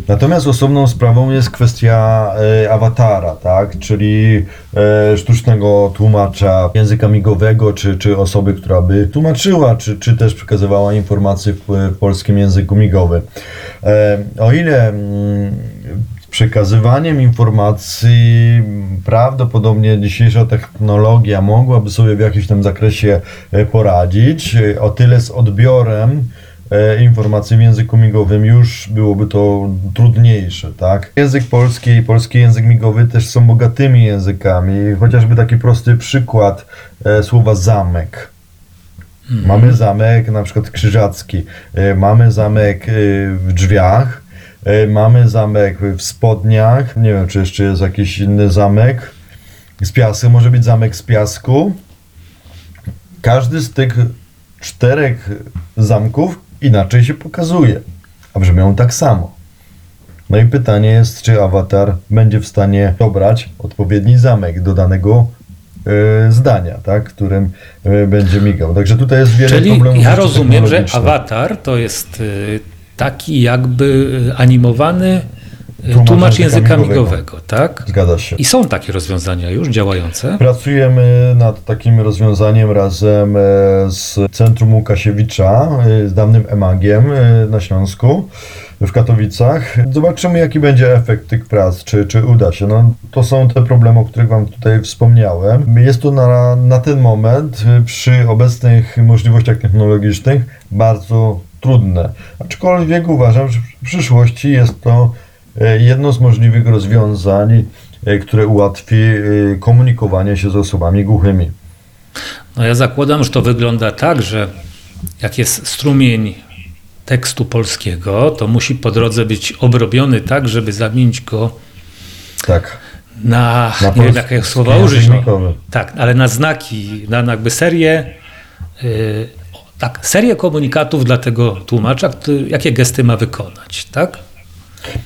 Natomiast osobną sprawą jest kwestia e, awatara, tak? czyli e, sztucznego tłumacza języka migowego, czy, czy osoby, która by tłumaczyła, czy, czy też przekazywała informacje w, w polskim języku migowym. E, o ile mm, przekazywaniem informacji prawdopodobnie dzisiejsza technologia mogłaby sobie w jakimś tam zakresie e, poradzić, e, o tyle z odbiorem e, informacji w języku migowym już byłoby to trudniejsze, tak? Język polski i polski język migowy też są bogatymi językami, chociażby taki prosty przykład e, słowa zamek. Mamy zamek na przykład krzyżacki, e, mamy zamek e, w drzwiach, e, mamy zamek w spodniach, nie wiem czy jeszcze jest jakiś inny zamek z piasku, może być zamek z piasku. Każdy z tych czterech zamków inaczej się pokazuje, a brzmią tak samo. No i pytanie jest, czy awatar będzie w stanie dobrać odpowiedni zamek do danego e, zdania, tak, którym e, będzie migał. Także tutaj jest wiele Czyli problemów. ja rozumiem, że awatar to jest y, taki jakby animowany Tłumacz tłumacz języka języka migowego. migowego, tak? Zgadza się. I są takie rozwiązania już działające. Pracujemy nad takim rozwiązaniem razem e, z Centrum Łukasiewicza, e, z dawnym EMAG-iem e, na Śląsku, w Katowicach. Zobaczymy, jaki będzie efekt tych prac, czy, czy uda się. No, to są te problemy, o których Wam tutaj wspomniałem. Jest to na, na ten moment, przy obecnych możliwościach technologicznych, bardzo trudne. Aczkolwiek uważam, że w przyszłości jest to jedno z możliwych rozwiązań, e, które ułatwi e, komunikowanie się z osobami głuchymi. No ja zakładam, że to wygląda tak, że jak jest strumień tekstu polskiego, to musi po drodze być obrobiony tak, żeby zamienić go Tak. na, Na nie wiem polski jakie słowa użyć, no. tak, ale na znaki, na, na jakby serię, yy, tak, serię komunikatów dla tego tłumacza, który, jakie gesty ma wykonać, tak?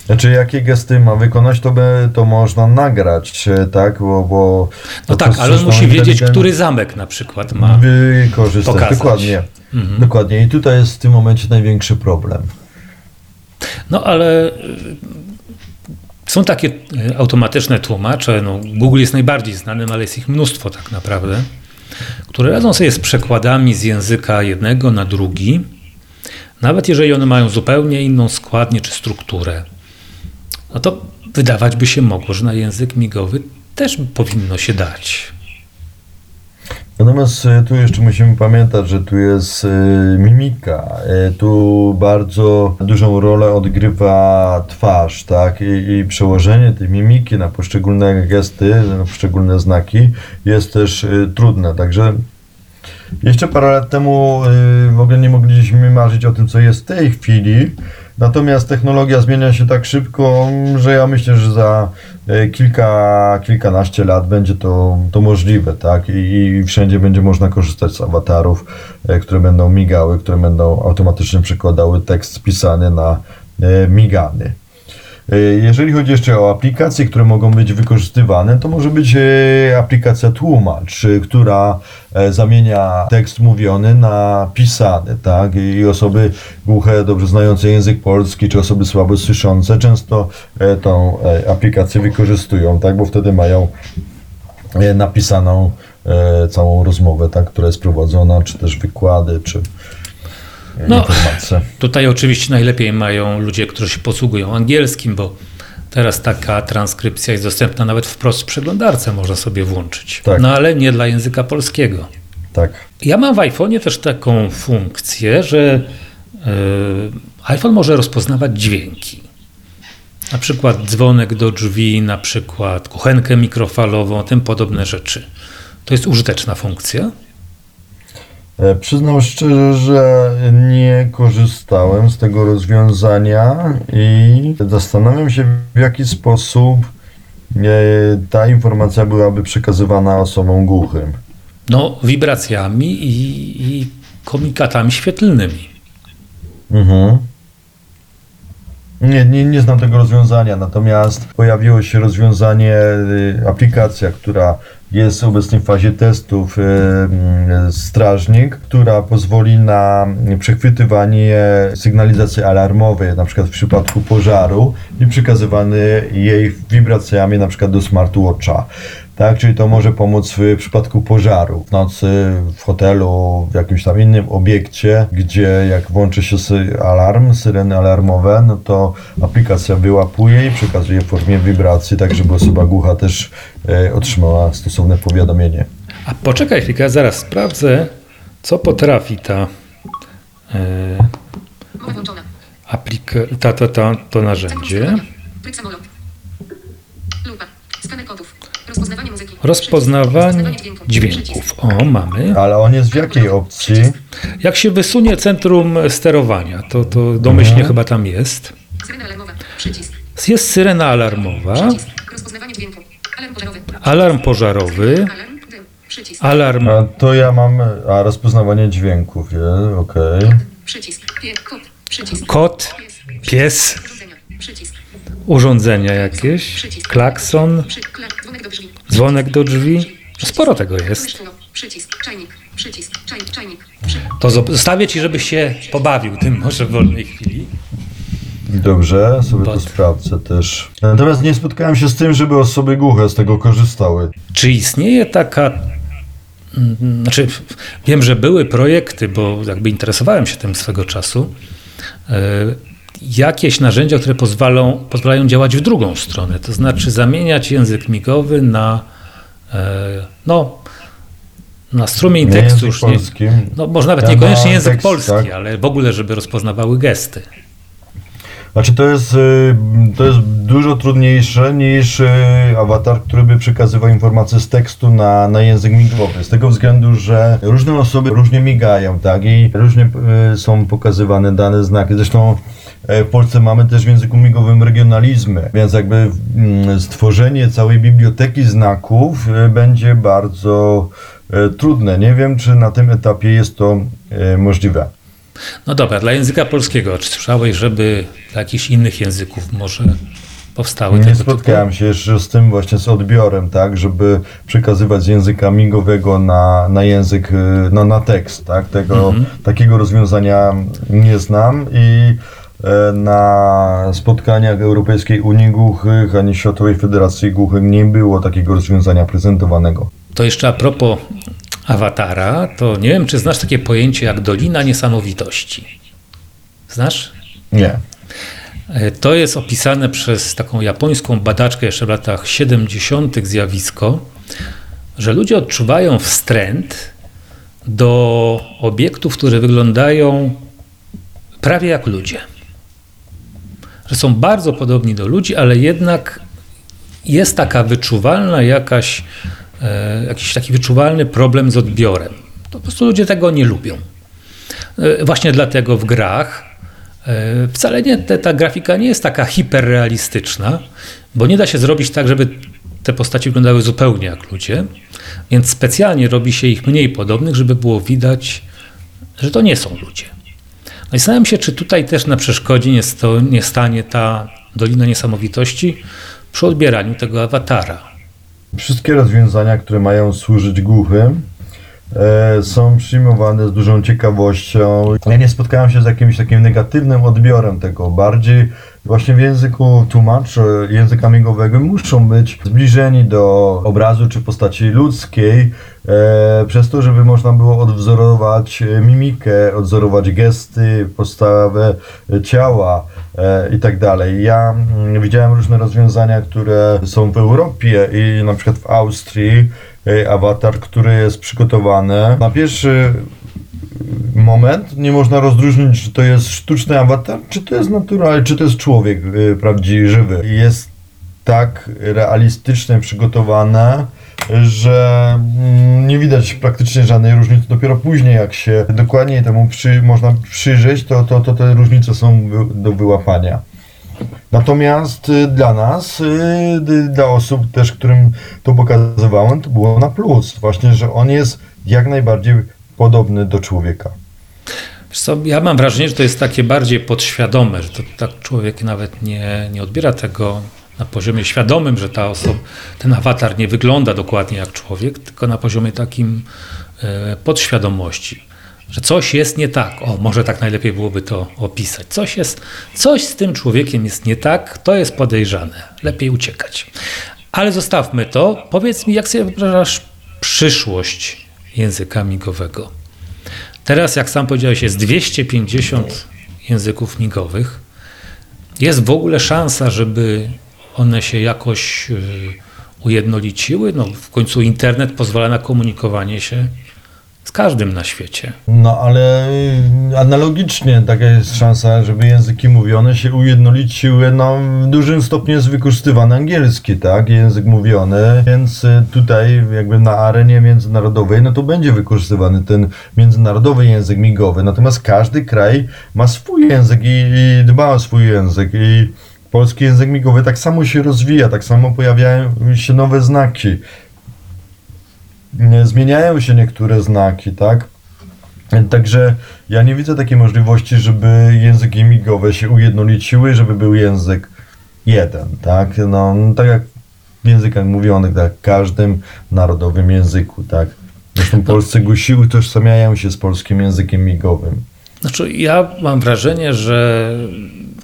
Znaczy, jakie gesty ma wykonać, to, by, to można nagrać, e, tak? Bo, bo No tak, ale on musi wiedzieć, który zamek na przykład ma. Wykorzystać, pokazać. dokładnie. Mhm. Dokładnie. I tutaj jest w tym momencie największy problem. No ale y, są takie y, automatyczne tłumacze. No, Google jest najbardziej znanym, ale jest ich mnóstwo tak naprawdę, które radzą sobie z przekładami z języka jednego na drugi, nawet jeżeli one mają zupełnie inną składnię czy strukturę. No to wydawać by się mogło, że na język migowy też powinno się dać. Natomiast e, tu jeszcze musimy pamiętać, że tu jest e, mimika. E, Tu bardzo dużą rolę odgrywa twarz, tak? I, I przełożenie tej mimiki na poszczególne gesty, na poszczególne znaki jest też trudne. Także jeszcze parę lat temu y, w ogóle nie mogliśmy marzyć o tym, co jest w tej chwili. Natomiast technologia zmienia się tak szybko, że ja myślę, że za y, kilka, kilkanaście lat będzie to, to możliwe, tak? I, I wszędzie będzie można korzystać z awatarów, y, które będą migały, które będą automatycznie przekładały tekst spisany na migany. Y, Jeżeli chodzi jeszcze o aplikacje, które mogą być wykorzystywane, to może być y, aplikacja Tłumacz, y, która e, zamienia tekst mówiony na pisany, tak? I osoby głuche, dobrze znające język polski, czy osoby słabo słyszące często e, tą e, aplikację wykorzystują, tak? Bo wtedy mają e, napisaną e, całą rozmowę, tak? Która jest prowadzona, czy też wykłady, czy e, No. Tutaj oczywiście najlepiej mają ludzie, którzy się posługują angielskim, bo teraz taka transkrypcja jest dostępna nawet wprost w przeglądarce, można sobie włączyć. Tak. No ale nie dla języka polskiego. Tak. Ja mam w iPhone'ie też taką funkcję, że yy, iPhone może rozpoznawać dźwięki. Na przykład dzwonek do drzwi, na przykład kuchenkę mikrofalową, tym podobne rzeczy. To jest użyteczna funkcja. E, Przyznam szczerze, że nie korzystałem z tego rozwiązania i zastanawiam się, w jaki sposób e, ta informacja byłaby przekazywana osobom głuchym. No, wibracjami i, i komunikatami świetlnymi. Mhm. Nie, nie, nie znam tego rozwiązania, natomiast pojawiło się rozwiązanie, y, aplikacja, która jest obecnie w fazie testów, y, y, Strażnik, która pozwoli na przechwytywanie sygnalizacji alarmowej, na przykład w przypadku pożaru i przekazywany jej wibracjami na przykład do smartwatcha. Tak, czyli to może pomóc w przypadku pożaru w nocy, w hotelu, w jakimś tam innym obiekcie, gdzie jak włączy się sy- alarm, syreny alarmowe, no to aplikacja wyłapuje i przekazuje w formie wibracji, tak żeby osoba głucha też e, otrzymała stosowne powiadomienie. A poczekaj chwilkę, ja zaraz sprawdzę, co potrafi ta, e, aplika- ta, ta, ta, to narzędzie. Lupa. Skaner kodów. Rozpoznawanie dźwięków. O, mamy. Ale on jest w jakiej opcji? Jak się wysunie centrum sterowania, to, to domyślnie Mhm. chyba tam jest. Syrena alarmowa. Przycisk. Jest syrena alarmowa. Rozpoznawanie dźwięku. Alarm pożarowy. alarm pożarowy, A to ja mam, a rozpoznawanie dźwięków, jest, okej. Przycisk. Pie. Przycisk. kot, Pies. Urządzenia. Jakieś, klakson. Dzwonek do drzwi. Sporo tego jest. Myszkowo. Przycisk. Czajnik. Przycisk. Czajnik. Czajnik. Przy. To zostawię ci, żebyś się pobawił tym może w wolnej chwili. Dobrze, sobie to sprawdzę też. Natomiast nie spotkałem się z tym, żeby osoby głuche z tego korzystały. Czy istnieje taka. Znaczy, wiem, że były projekty, bo jakby interesowałem się tym swego czasu. Jakieś narzędzia, które pozwalą, pozwalają działać w drugą stronę, to znaczy zamieniać język migowy na, e, no, na strumień Nie tekstu. język Już nie, polski. no, może nawet niekoniecznie język tekst, polski, tak. ale w ogóle, żeby rozpoznawały gesty. Znaczy to jest, y, to jest dużo trudniejsze niż y, awatar, który by przekazywał informacje z tekstu na, na język migowy. Z tego względu, że różne osoby różnie migają, tak? I różnie y, są pokazywane dane znaki. Zresztą w Polsce mamy też w języku migowym regionalizmy, więc jakby mm, stworzenie całej biblioteki znaków będzie bardzo trudne. Nie wiem, czy na tym etapie jest to możliwe. No dobra, dla języka polskiego, czy słyszałeś, żeby dla jakichś innych języków może powstały Nie spotkałem się jeszcze z tym właśnie z odbiorem, tak, żeby przekazywać z języka migowego na, na język, y, no na tekst, tak, tego, Mhm. takiego rozwiązania nie znam i e, na spotkaniach Europejskiej Unii Głuchych ani Światowej Federacji Głuchych nie było takiego rozwiązania prezentowanego. typu? To jeszcze a propos awatara, to nie wiem, czy znasz takie pojęcie jak Dolina Niesamowitości. Znasz? Nie. E, To jest opisane przez taką japońską badaczkę jeszcze w latach 70. zjawisko, że ludzie odczuwają wstręt do obiektów, które wyglądają prawie jak ludzie. Że są bardzo podobni do ludzi, ale jednak jest taka wyczuwalna jakaś, jakiś taki wyczuwalny problem z odbiorem. To po prostu ludzie tego nie lubią. E, Właśnie dlatego w grach e, wcale nie, te, ta grafika nie jest taka hiperrealistyczna, bo nie da się zrobić tak, żeby te postaci wyglądały zupełnie jak ludzie, więc specjalnie robi się ich mniej podobnych, żeby było widać, że to nie są ludzie. No i zastanawiam się, czy tutaj też na przeszkodzie nie, sto, nie stanie ta Dolina Niesamowitości przy odbieraniu tego awatara. Wszystkie rozwiązania, które mają służyć głuchym, są przyjmowane z dużą ciekawością. Ja nie spotkałem się z jakimś takim negatywnym odbiorem tego. Bardziej właśnie w języku tłumaczy języka migowego muszą być zbliżeni do obrazu czy postaci ludzkiej, e, przez to, żeby można było odwzorować e, mimikę, odwzorować gesty, postawę e, ciała e, i tak dalej. Ja mm, widziałem różne rozwiązania, które są w Europie i na przykład w Austrii e, awatar, który jest przygotowany. Na pierwszy moment nie można rozróżnić, czy to jest sztuczny awatar, czy to jest naturalny, czy to jest człowiek y, prawdziwy, żywy. Jest tak realistycznie przygotowane, że mm, nie widać praktycznie żadnej różnicy. Dopiero później, jak się dokładniej temu przy, można przyjrzeć, to, to, to te różnice są do wyłapania. Natomiast y, dla nas, y, d- dla osób też, którym to pokazywałem, to było na plus. Właśnie, że on jest jak najbardziej podobny do człowieka. Ja mam wrażenie, że to jest takie bardziej podświadome, że to tak człowiek nawet nie, nie odbiera tego na poziomie świadomym, że ta osoba, ten awatar nie wygląda dokładnie jak człowiek, tylko na poziomie takim e, podświadomości, że coś jest nie tak. O, może tak najlepiej byłoby to opisać. Coś jest, coś z tym człowiekiem jest nie tak, to jest podejrzane. Lepiej uciekać. Ale zostawmy to. Powiedz mi, jak sobie wyobrażasz przyszłość języka migowego? Teraz, jak sam powiedziałeś, jest 250 języków migowych. Jest w ogóle szansa, żeby one się jakoś y, ujednoliciły? No, w końcu internet pozwala na komunikowanie się z każdym na świecie. No ale y, analogicznie taka jest szansa, żeby języki mówione się ujednoliciły. No w dużym stopniu jest wykorzystywany angielski, tak? Język mówiony, więc y, tutaj jakby na arenie międzynarodowej, no to będzie wykorzystywany ten międzynarodowy język migowy. Natomiast każdy kraj ma swój język i, i dba o swój język i polski język migowy tak samo się rozwija, tak samo pojawiają się nowe znaki. Zmieniają się niektóre znaki, tak? Także ja nie widzę takiej możliwości, żeby języki migowe się ujednoliciły, żeby był język jeden, tak? No, tak jak w językach mówionych, tak, w każdym narodowym języku, tak? Zresztą polscy gusi utożsamiają się z polskim językiem migowym. Znaczy, ja mam wrażenie, że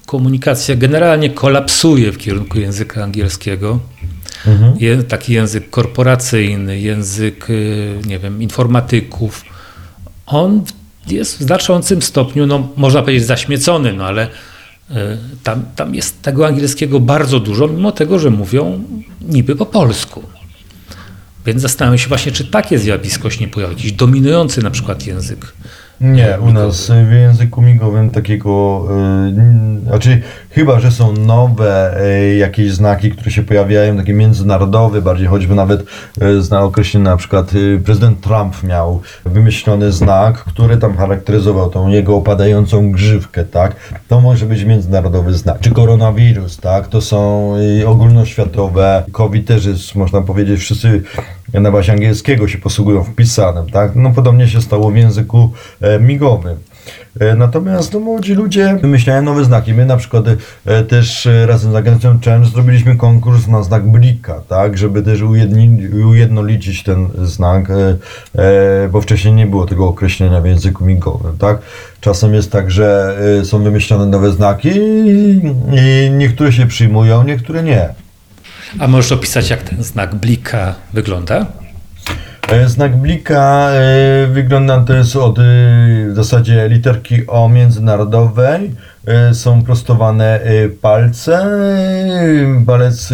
komunikacja generalnie kolapsuje w kierunku języka angielskiego. Mhm. Je, taki język korporacyjny, język, y, nie wiem, informatyków. On jest w znaczącym stopniu, no, można powiedzieć, zaśmiecony, no ale y, tam, tam jest tego angielskiego bardzo dużo, mimo tego, że mówią niby po polsku. Więc zastanawiam się właśnie, czy takie zjawisko się nie pojawi, jakiś dominujący na przykład język. Nie, u nas w języku migowym takiego, y, n- znaczy chyba, że są nowe y, jakieś znaki, które się pojawiają, takie międzynarodowe, bardziej choćby nawet y, zna określenie, na przykład y, prezydent Trump miał wymyślony znak, który tam charakteryzował tą jego opadającą grzywkę, tak? To może być międzynarodowy znak. Czy koronawirus, tak? To są y, ogólnoświatowe, COVID też jest, można powiedzieć, wszyscy na bazie angielskiego się posługują wpisanym, tak? No podobnie się stało w języku e, migowym. E, Natomiast no, młodzi ludzie wymyślają nowe znaki. My na przykład e, też razem z agencją Change zrobiliśmy konkurs na znak blika, tak, żeby też ujedni, ujednolicić ten znak, bo wcześniej nie było tego określenia w języku migowym, tak. Czasem jest tak, że są wymyślone nowe znaki i niektóre się przyjmują, niektóre nie. A możesz opisać, jak ten znak blika wygląda? E, Znak blika e, wygląda to jest od e, w zasadzie literki O międzynarodowej. Są prostowane palce. Palec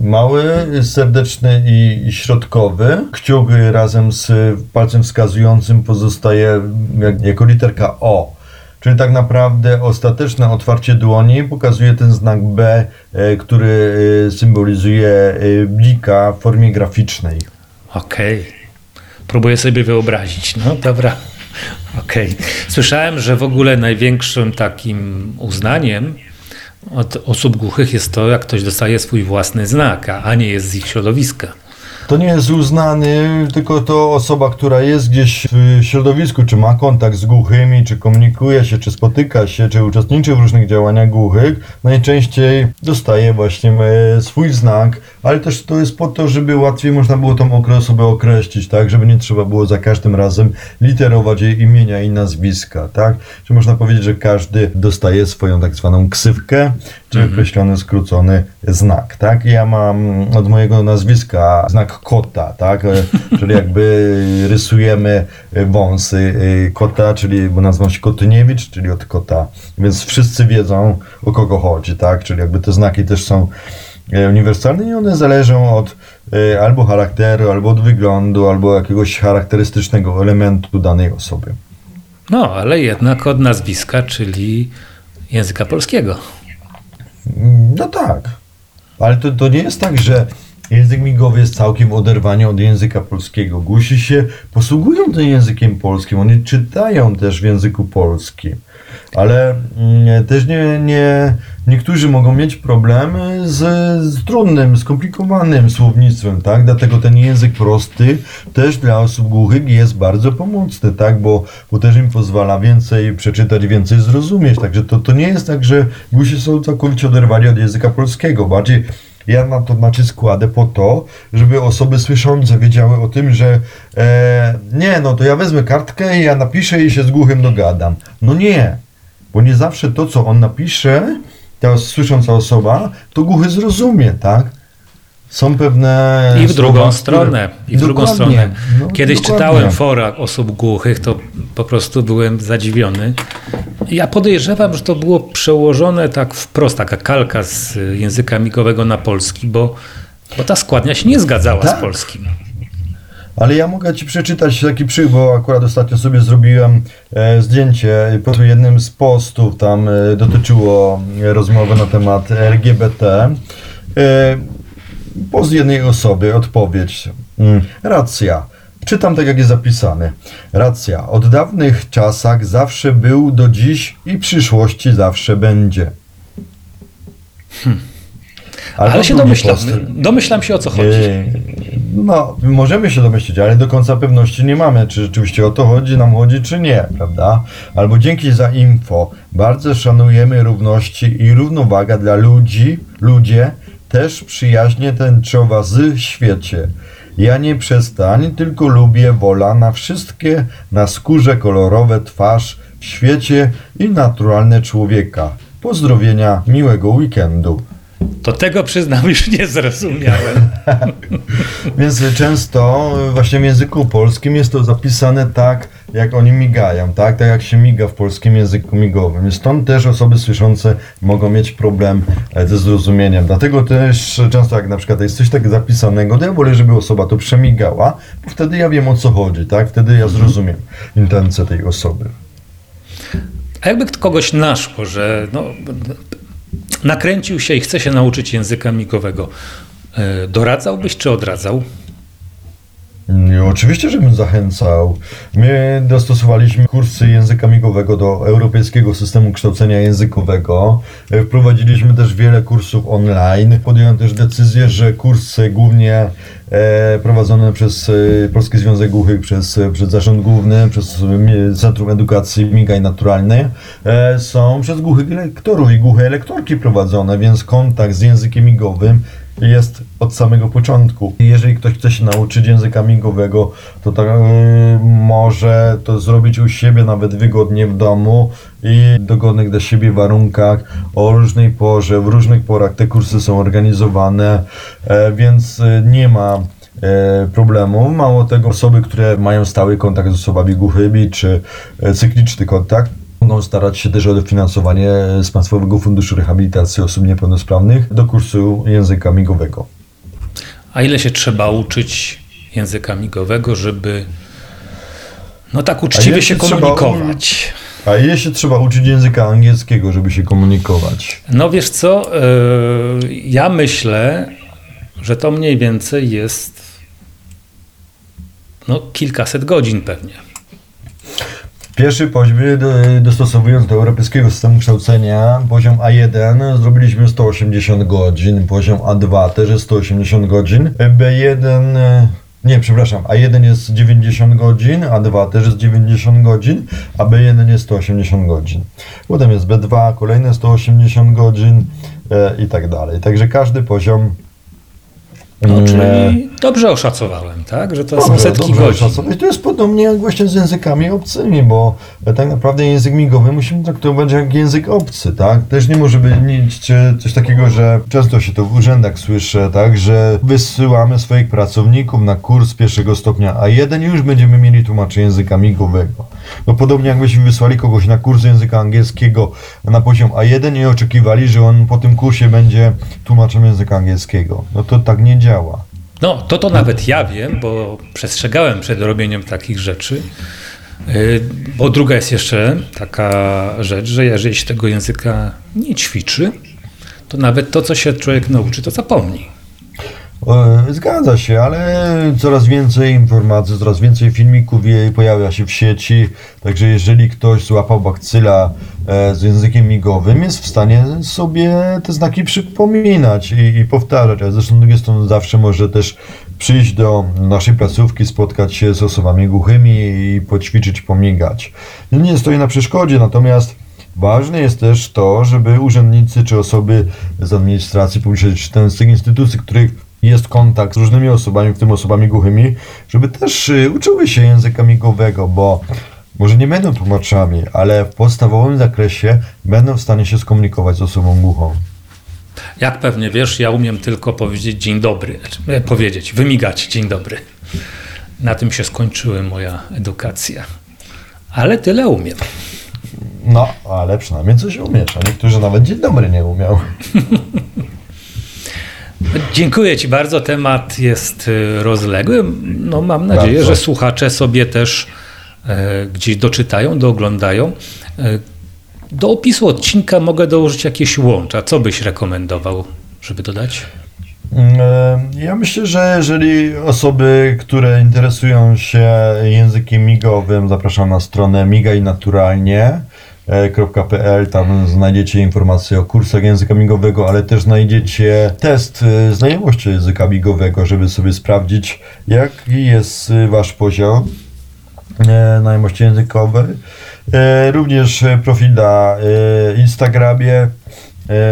mały, serdeczny i środkowy. Kciuk razem z palcem wskazującym pozostaje jak, jako literka O. Czyli tak naprawdę ostateczne otwarcie dłoni pokazuje ten znak B, e, który e, symbolizuje e, blika w formie graficznej. Okej. Próbuję sobie wyobrazić. No dobra. Okej. Słyszałem, że w ogóle największym takim uznaniem od osób głuchych jest to, jak ktoś dostaje swój własny znak, a nie jest z ich środowiska. To nie jest uznany, tylko to osoba, która jest gdzieś w środowisku, czy ma kontakt z głuchymi, czy komunikuje się, czy spotyka się, czy uczestniczy w różnych działaniach głuchych, najczęściej dostaje właśnie e, swój znak, ale też to jest po to, żeby łatwiej można było tą osobę określić, tak, żeby nie trzeba było za każdym razem literować jej imienia i nazwiska, tak, czy można powiedzieć, że każdy dostaje swoją tak zwaną ksywkę, czy określony, skrócony znak, tak, ja mam od mojego nazwiska znak kota, tak, e, (laughs) czyli jakby rysujemy wąsy e, kota, czyli, bo nazywam się Kotyniewicz, czyli od kota, więc wszyscy wiedzą o kogo chodzi, tak, czyli jakby te znaki też są e, uniwersalne i one zależą od albo charakteru, albo od wyglądu, albo jakiegoś charakterystycznego elementu danej osoby. No, ale jednak od nazwiska, czyli języka polskiego. No tak. Ale to, to nie jest tak, że język migowy jest całkiem oderwany od języka polskiego. Głusi się posługują tym językiem polskim, oni czytają też w języku polskim. Ale mm, też nie, nie, niektórzy mogą mieć problemy z, z trudnym, skomplikowanym słownictwem, tak? Dlatego ten język prosty też dla osób głuchych jest bardzo pomocny, tak? Bo, bo też im pozwala więcej przeczytać, więcej zrozumieć. Także to, to nie jest tak, że głusi są całkowicie oderwani od języka polskiego. Bardziej ja na to nacisk kładę po to, żeby osoby słyszące wiedziały o tym, że e, nie, no to ja wezmę kartkę ja napiszę i się z głuchym dogadam. No nie, bo nie zawsze to, co on napisze, ta słysząca osoba, to głuchy zrozumie, tak? Są pewne. I w drugą słowa, stronę. które- I w drugą stronę. no, Kiedyś dokładnie. czytałem fora osób głuchych, to po prostu byłem zadziwiony. Ja podejrzewam, że to było przełożone tak wprost, taka kalka z języka migowego na polski, bo, bo ta składnia się nie zgadzała z Tak. polskim. Ale ja mogę Ci przeczytać taki przykład, bo akurat ostatnio sobie zrobiłem e, zdjęcie pod jednym z postów, tam e, dotyczyło e, rozmowy na temat LGBT. E, post jednej osoby, odpowiedź. Mm, racja. Czytam tak, jak jest zapisane. Racja. Od dawnych czasach zawsze był, do dziś i przyszłości zawsze będzie. Ale, to się domyślam, domyślam się o co chodzi. No, możemy się domyślić, ale do końca pewności nie mamy, czy rzeczywiście o to chodzi, nam chodzi, czy nie, prawda? Albo dzięki za info. Bardzo szanujemy równości i równowaga dla ludzi, ludzie też przyjaźnie tęczowa z świecie. Ja nie przestań, tylko lubię wola na wszystkie, na skórze kolorowe twarz w świecie i naturalne człowieka. Pozdrowienia, miłego weekendu. To tego przyznam, (laughs) już nie zrozumiałem. (laughs) Więc często właśnie w języku polskim jest to zapisane tak, jak oni migają, tak? Tak jak się miga w polskim języku migowym. Stąd też osoby słyszące mogą mieć problem e, ze zrozumieniem. Dlatego też często jak na przykład jest coś tak zapisanego, to ja wolę, żeby osoba to przemigała, bo wtedy ja wiem o co chodzi, tak? Wtedy ja zrozumiem intencje tej osoby. A jakby kogoś naszło, że no, nakręcił się i chce się nauczyć języka migowego, e, doradzałbyś czy odradzał? Oczywiście, żebym zachęcał. My dostosowaliśmy kursy języka migowego do europejskiego systemu kształcenia językowego. E, Wprowadziliśmy też wiele kursów online. Podjąłem też decyzję, że kursy głównie prowadzone przez e, Polski Związek Głuchych, przez, e, przez Zarząd Główny, przez e, Centrum Edukacji Migaj Naturalnej e, są przez głuchych lektorów i głuche lektorki prowadzone, więc kontakt z językiem migowym jest od samego początku. Jeżeli ktoś chce się nauczyć języka migowego, to tak, yy, może to zrobić u siebie, nawet wygodnie w domu i dogodnych dla siebie warunkach, o różnej porze, w różnych porach te kursy są organizowane, e, więc e, nie ma problemu. Mało tego, osoby, które mają stały kontakt z osobami głuchymi, czy cykliczny kontakt, mogą starać się też o dofinansowanie z Państwowego Funduszu Rehabilitacji Osób Niepełnosprawnych do kursu języka migowego. A ile się trzeba uczyć języka migowego, żeby no tak uczciwie się się trzeba komunikować? A ile się trzeba uczyć języka angielskiego, żeby się komunikować? No wiesz co, yy, ja myślę, że to mniej więcej jest no kilkaset godzin pewnie. Pierwszy poziom, do- dostosowując do europejskiego systemu kształcenia, poziom A1 zrobiliśmy 180 godzin, poziom A2 też jest 180 godzin, B1, e, nie przepraszam, A1 jest 90 godzin, A2 też jest 90 godzin, a B1 jest 180 godzin. Potem jest B2, kolejne 180 godzin e, i tak dalej. Także każdy poziom No, czyli dobrze oszacowałem, tak? Że to są Dobrze, setki dobrze godzin. oszacować. To jest podobnie jak właśnie z językami obcymi, bo tak naprawdę język migowy musimy traktować jak język obcy, tak? Też nie może być coś takiego, że często się to w urzędach słyszę, tak? Że wysyłamy swoich pracowników na kurs pierwszego stopnia A1 i już będziemy mieli tłumaczy języka migowego. No podobnie jakbyśmy wysłali kogoś na kurs języka angielskiego na poziom A1 i oczekiwali, że on po tym kursie będzie tłumaczem języka angielskiego. No to tak nie działa. No, to to nawet ja wiem, bo przestrzegałem przed robieniem takich rzeczy. Yy, Bo druga jest jeszcze taka rzecz, że jeżeli się tego języka nie ćwiczy, to nawet to, co się człowiek nauczy, to zapomni. E, Zgadza się, ale coraz więcej informacji, coraz więcej filmików pojawia się w sieci, także jeżeli ktoś złapał bakcyla e, z językiem migowym, jest w stanie sobie te znaki przypominać i, i powtarzać, a zresztą drugiej strony zawsze może też przyjść do naszej placówki, spotkać się z osobami głuchymi i poćwiczyć, pomigać. No nie stoi na przeszkodzie, natomiast Ważne jest też to, żeby urzędnicy czy osoby z administracji publicznej, czy z tych instytucji, których jest kontakt z różnymi osobami, w tym osobami głuchymi, żeby też y, uczyły się języka migowego, bo może nie będą tłumaczami, ale w podstawowym zakresie będą w stanie się skomunikować z osobą głuchą. Jak pewnie wiesz, ja umiem tylko powiedzieć dzień dobry, znaczy, e, powiedzieć, wymigać dzień dobry. Na tym się skończyła moja edukacja. Ale tyle umiem. No, ale przynajmniej coś umiesz, a niektórzy nawet dzień dobry nie umiał. (laughs) Dziękuję Ci bardzo. Temat jest y, rozległy. No, mam nadzieję, Bardzo. że słuchacze sobie też e, gdzieś doczytają, dooglądają. E, do opisu odcinka mogę dołożyć jakieś łącza. Co byś rekomendował, żeby dodać? Mm, e, Ja myślę, że jeżeli osoby, które interesują się językiem migowym, zapraszam na stronę migajnaturalnie.pl, tam znajdziecie informacje o kursach języka migowego, ale też znajdziecie test e, znajomości języka migowego, żeby sobie sprawdzić, jaki jest e, wasz poziom znajomości językowej. Również profil na Instagramie,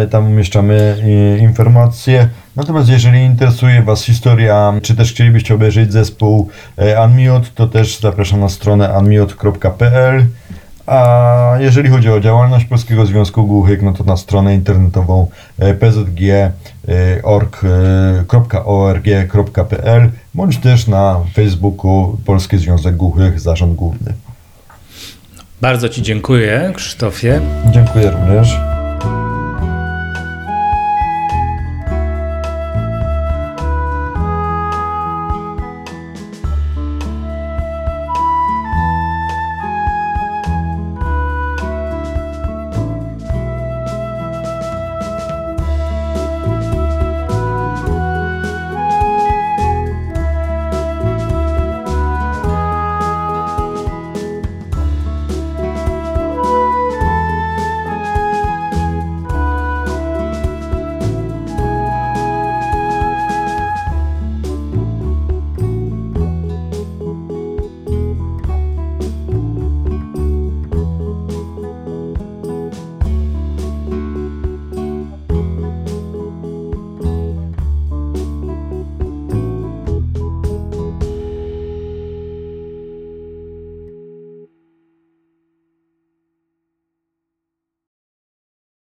tam umieszczamy informacje. Natomiast jeżeli interesuje Was historia, czy też chcielibyście obejrzeć zespół e, Unmute, to też zapraszam na stronę unmute.pl. A jeżeli chodzi o działalność Polskiego Związku Głuchych, no to na stronę internetową e, pzg.org.pl bądź też na Facebooku Polski Związek Głuchych Zarząd Główny. Bardzo Ci dziękuję, Krzysztofie. Dziękuję również.